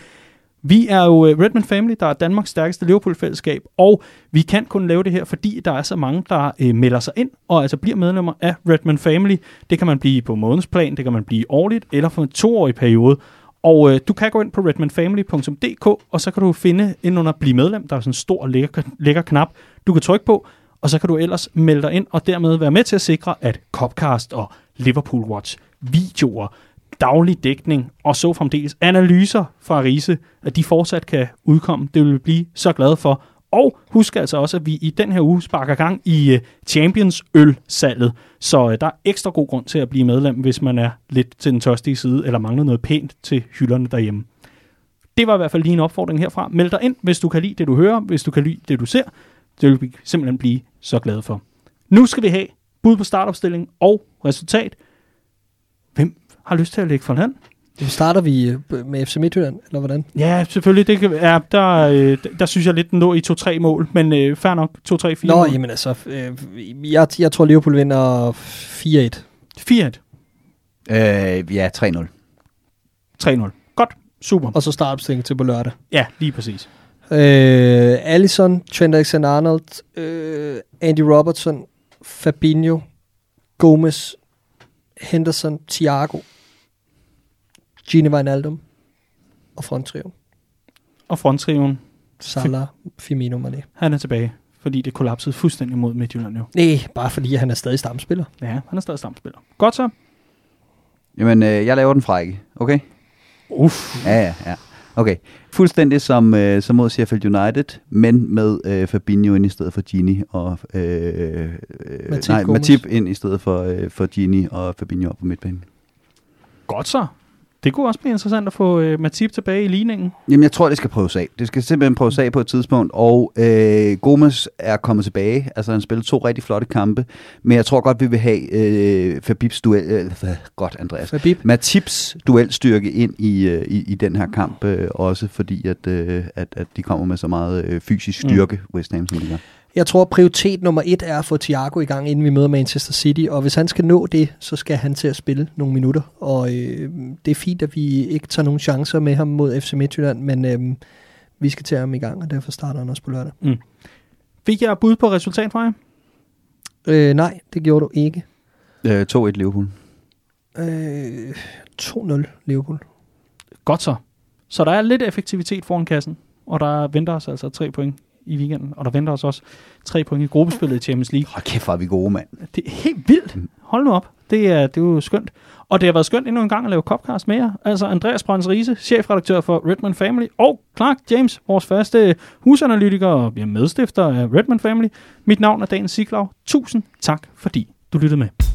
A: Vi er jo øh, Redman Family, der er Danmarks stærkeste Liverpool-fællesskab, og vi kan kun lave det her, fordi der er så mange, der øh, melder sig ind, og altså bliver medlemmer af Redman Family. Det kan man blive på månedsplan, det kan man blive årligt, eller for en toårig periode. Og øh, du kan gå ind på redmanfamily.dk, og så kan du finde ind under Bliv medlem. Der er sådan en stor lækker, lækker knap, du kan trykke på, og så kan du ellers melde dig ind, og dermed være med til at sikre, at Copcast og Liverpool Watch videoer daglig dækning og så fremdeles analyser fra Riese, at de fortsat kan udkomme. Det vil vi blive så glade for. Og husk altså også, at vi i den her uge sparker gang i øh, Champions øl-salget. Så øh, der er ekstra god grund til at blive medlem, hvis man er lidt til den tørstige side, eller mangler noget pænt til hylderne derhjemme. Det var i hvert fald lige en opfordring herfra. Meld dig ind, hvis du kan lide det, du hører, hvis du kan lide det, du ser. Det vil vi simpelthen blive så glade for. Nu skal vi have bud på startopstilling og resultat. Hvem har lyst til at lægge for land?
B: Nu starter vi øh, med FC Midtjylland, eller hvordan?
A: Ja, selvfølgelig. Det kan, ja, der, øh, der synes jeg lidt, den lå i 2-3 mål, men øh, fair nok. 2-3-4
B: Nå,
A: mål.
B: jamen altså, øh, jeg, jeg tror Liverpool vinder 4-1.
A: 4-1.
C: Øh, ja, 3-0.
A: 3-0. Godt. Super.
B: Og så startopstilling til på lørdag.
A: Ja, lige præcis.
B: Øh, Allison, Trent Alexander-Arnold, øh, Andy Robertson, Fabinho, Gomez, Henderson, Thiago, Gini Wijnaldum og fronttrio.
A: Og fronttriven,
B: Salah, Firmino, Mané.
A: han er tilbage, fordi det kollapsede fuldstændig mod Midtjylland jo.
B: Nej, bare fordi han er stadig stamspiller.
A: Ja, han er stadig stamspiller. Godt så.
C: Jamen, øh, jeg laver den frække, okay?
A: Uff.
C: Ja, ja, ja. Okay. Fuldstændig som, øh, som mod Sheffield United, men med øh, Fabinho ind i stedet for Gini og øh, øh,
B: Matip
C: nej. Matip ind i stedet for, øh, for Gini og Fabinho op på midtbanen.
A: Godt så. Det kunne også blive interessant at få øh, Matip tilbage i ligningen.
C: Jamen, jeg tror, det skal prøves af. Det skal simpelthen prøves af på et tidspunkt, og øh, Gomes er kommet tilbage. Altså, han spillede to rigtig flotte kampe, men jeg tror godt, vi vil have øh, Fabibs duel... Øh, godt, Andreas.
B: Fabib.
C: Matips duelstyrke ind i, øh, i, i den her kamp, øh, også fordi, at, øh, at, at de kommer med så meget øh, fysisk
A: Mm.
C: styrke, mm. West Ham, som de gør.
B: Jeg tror, prioritet nummer et er at få Thiago i gang, inden vi møder Manchester City. Og hvis han skal nå det, så skal han til at spille nogle minutter. Og øh, det er fint, at vi ikke tager nogen chancer med ham mod FC Midtjylland, men øh, vi skal til ham i gang, og derfor starter han også på lørdag.
A: Fik jeg bud på resultat fra jer?
B: Øh, nej, det gjorde du ikke.
C: Øh, 2-1 Liverpool.
B: Øh, 2-0 Liverpool.
A: Godt så. Så der er lidt effektivitet foran kassen, og der venter os altså tre point i weekenden, og der venter os også tre point i gruppespillet i Champions League.
C: Hold kæft, hvor er vi gode, mand.
A: Det er helt vildt. Hold nu op. Det er, det er jo skønt. Og det har været skønt endnu en gang at lave Copcast med jer. Altså Andreas Brøns Riese, chefredaktør for Redman Family, og Clark James, vores faste husanalytiker og medstifter af Redman Family. Mit navn er Dan Siglaug. Tusind tak, fordi du lyttede med.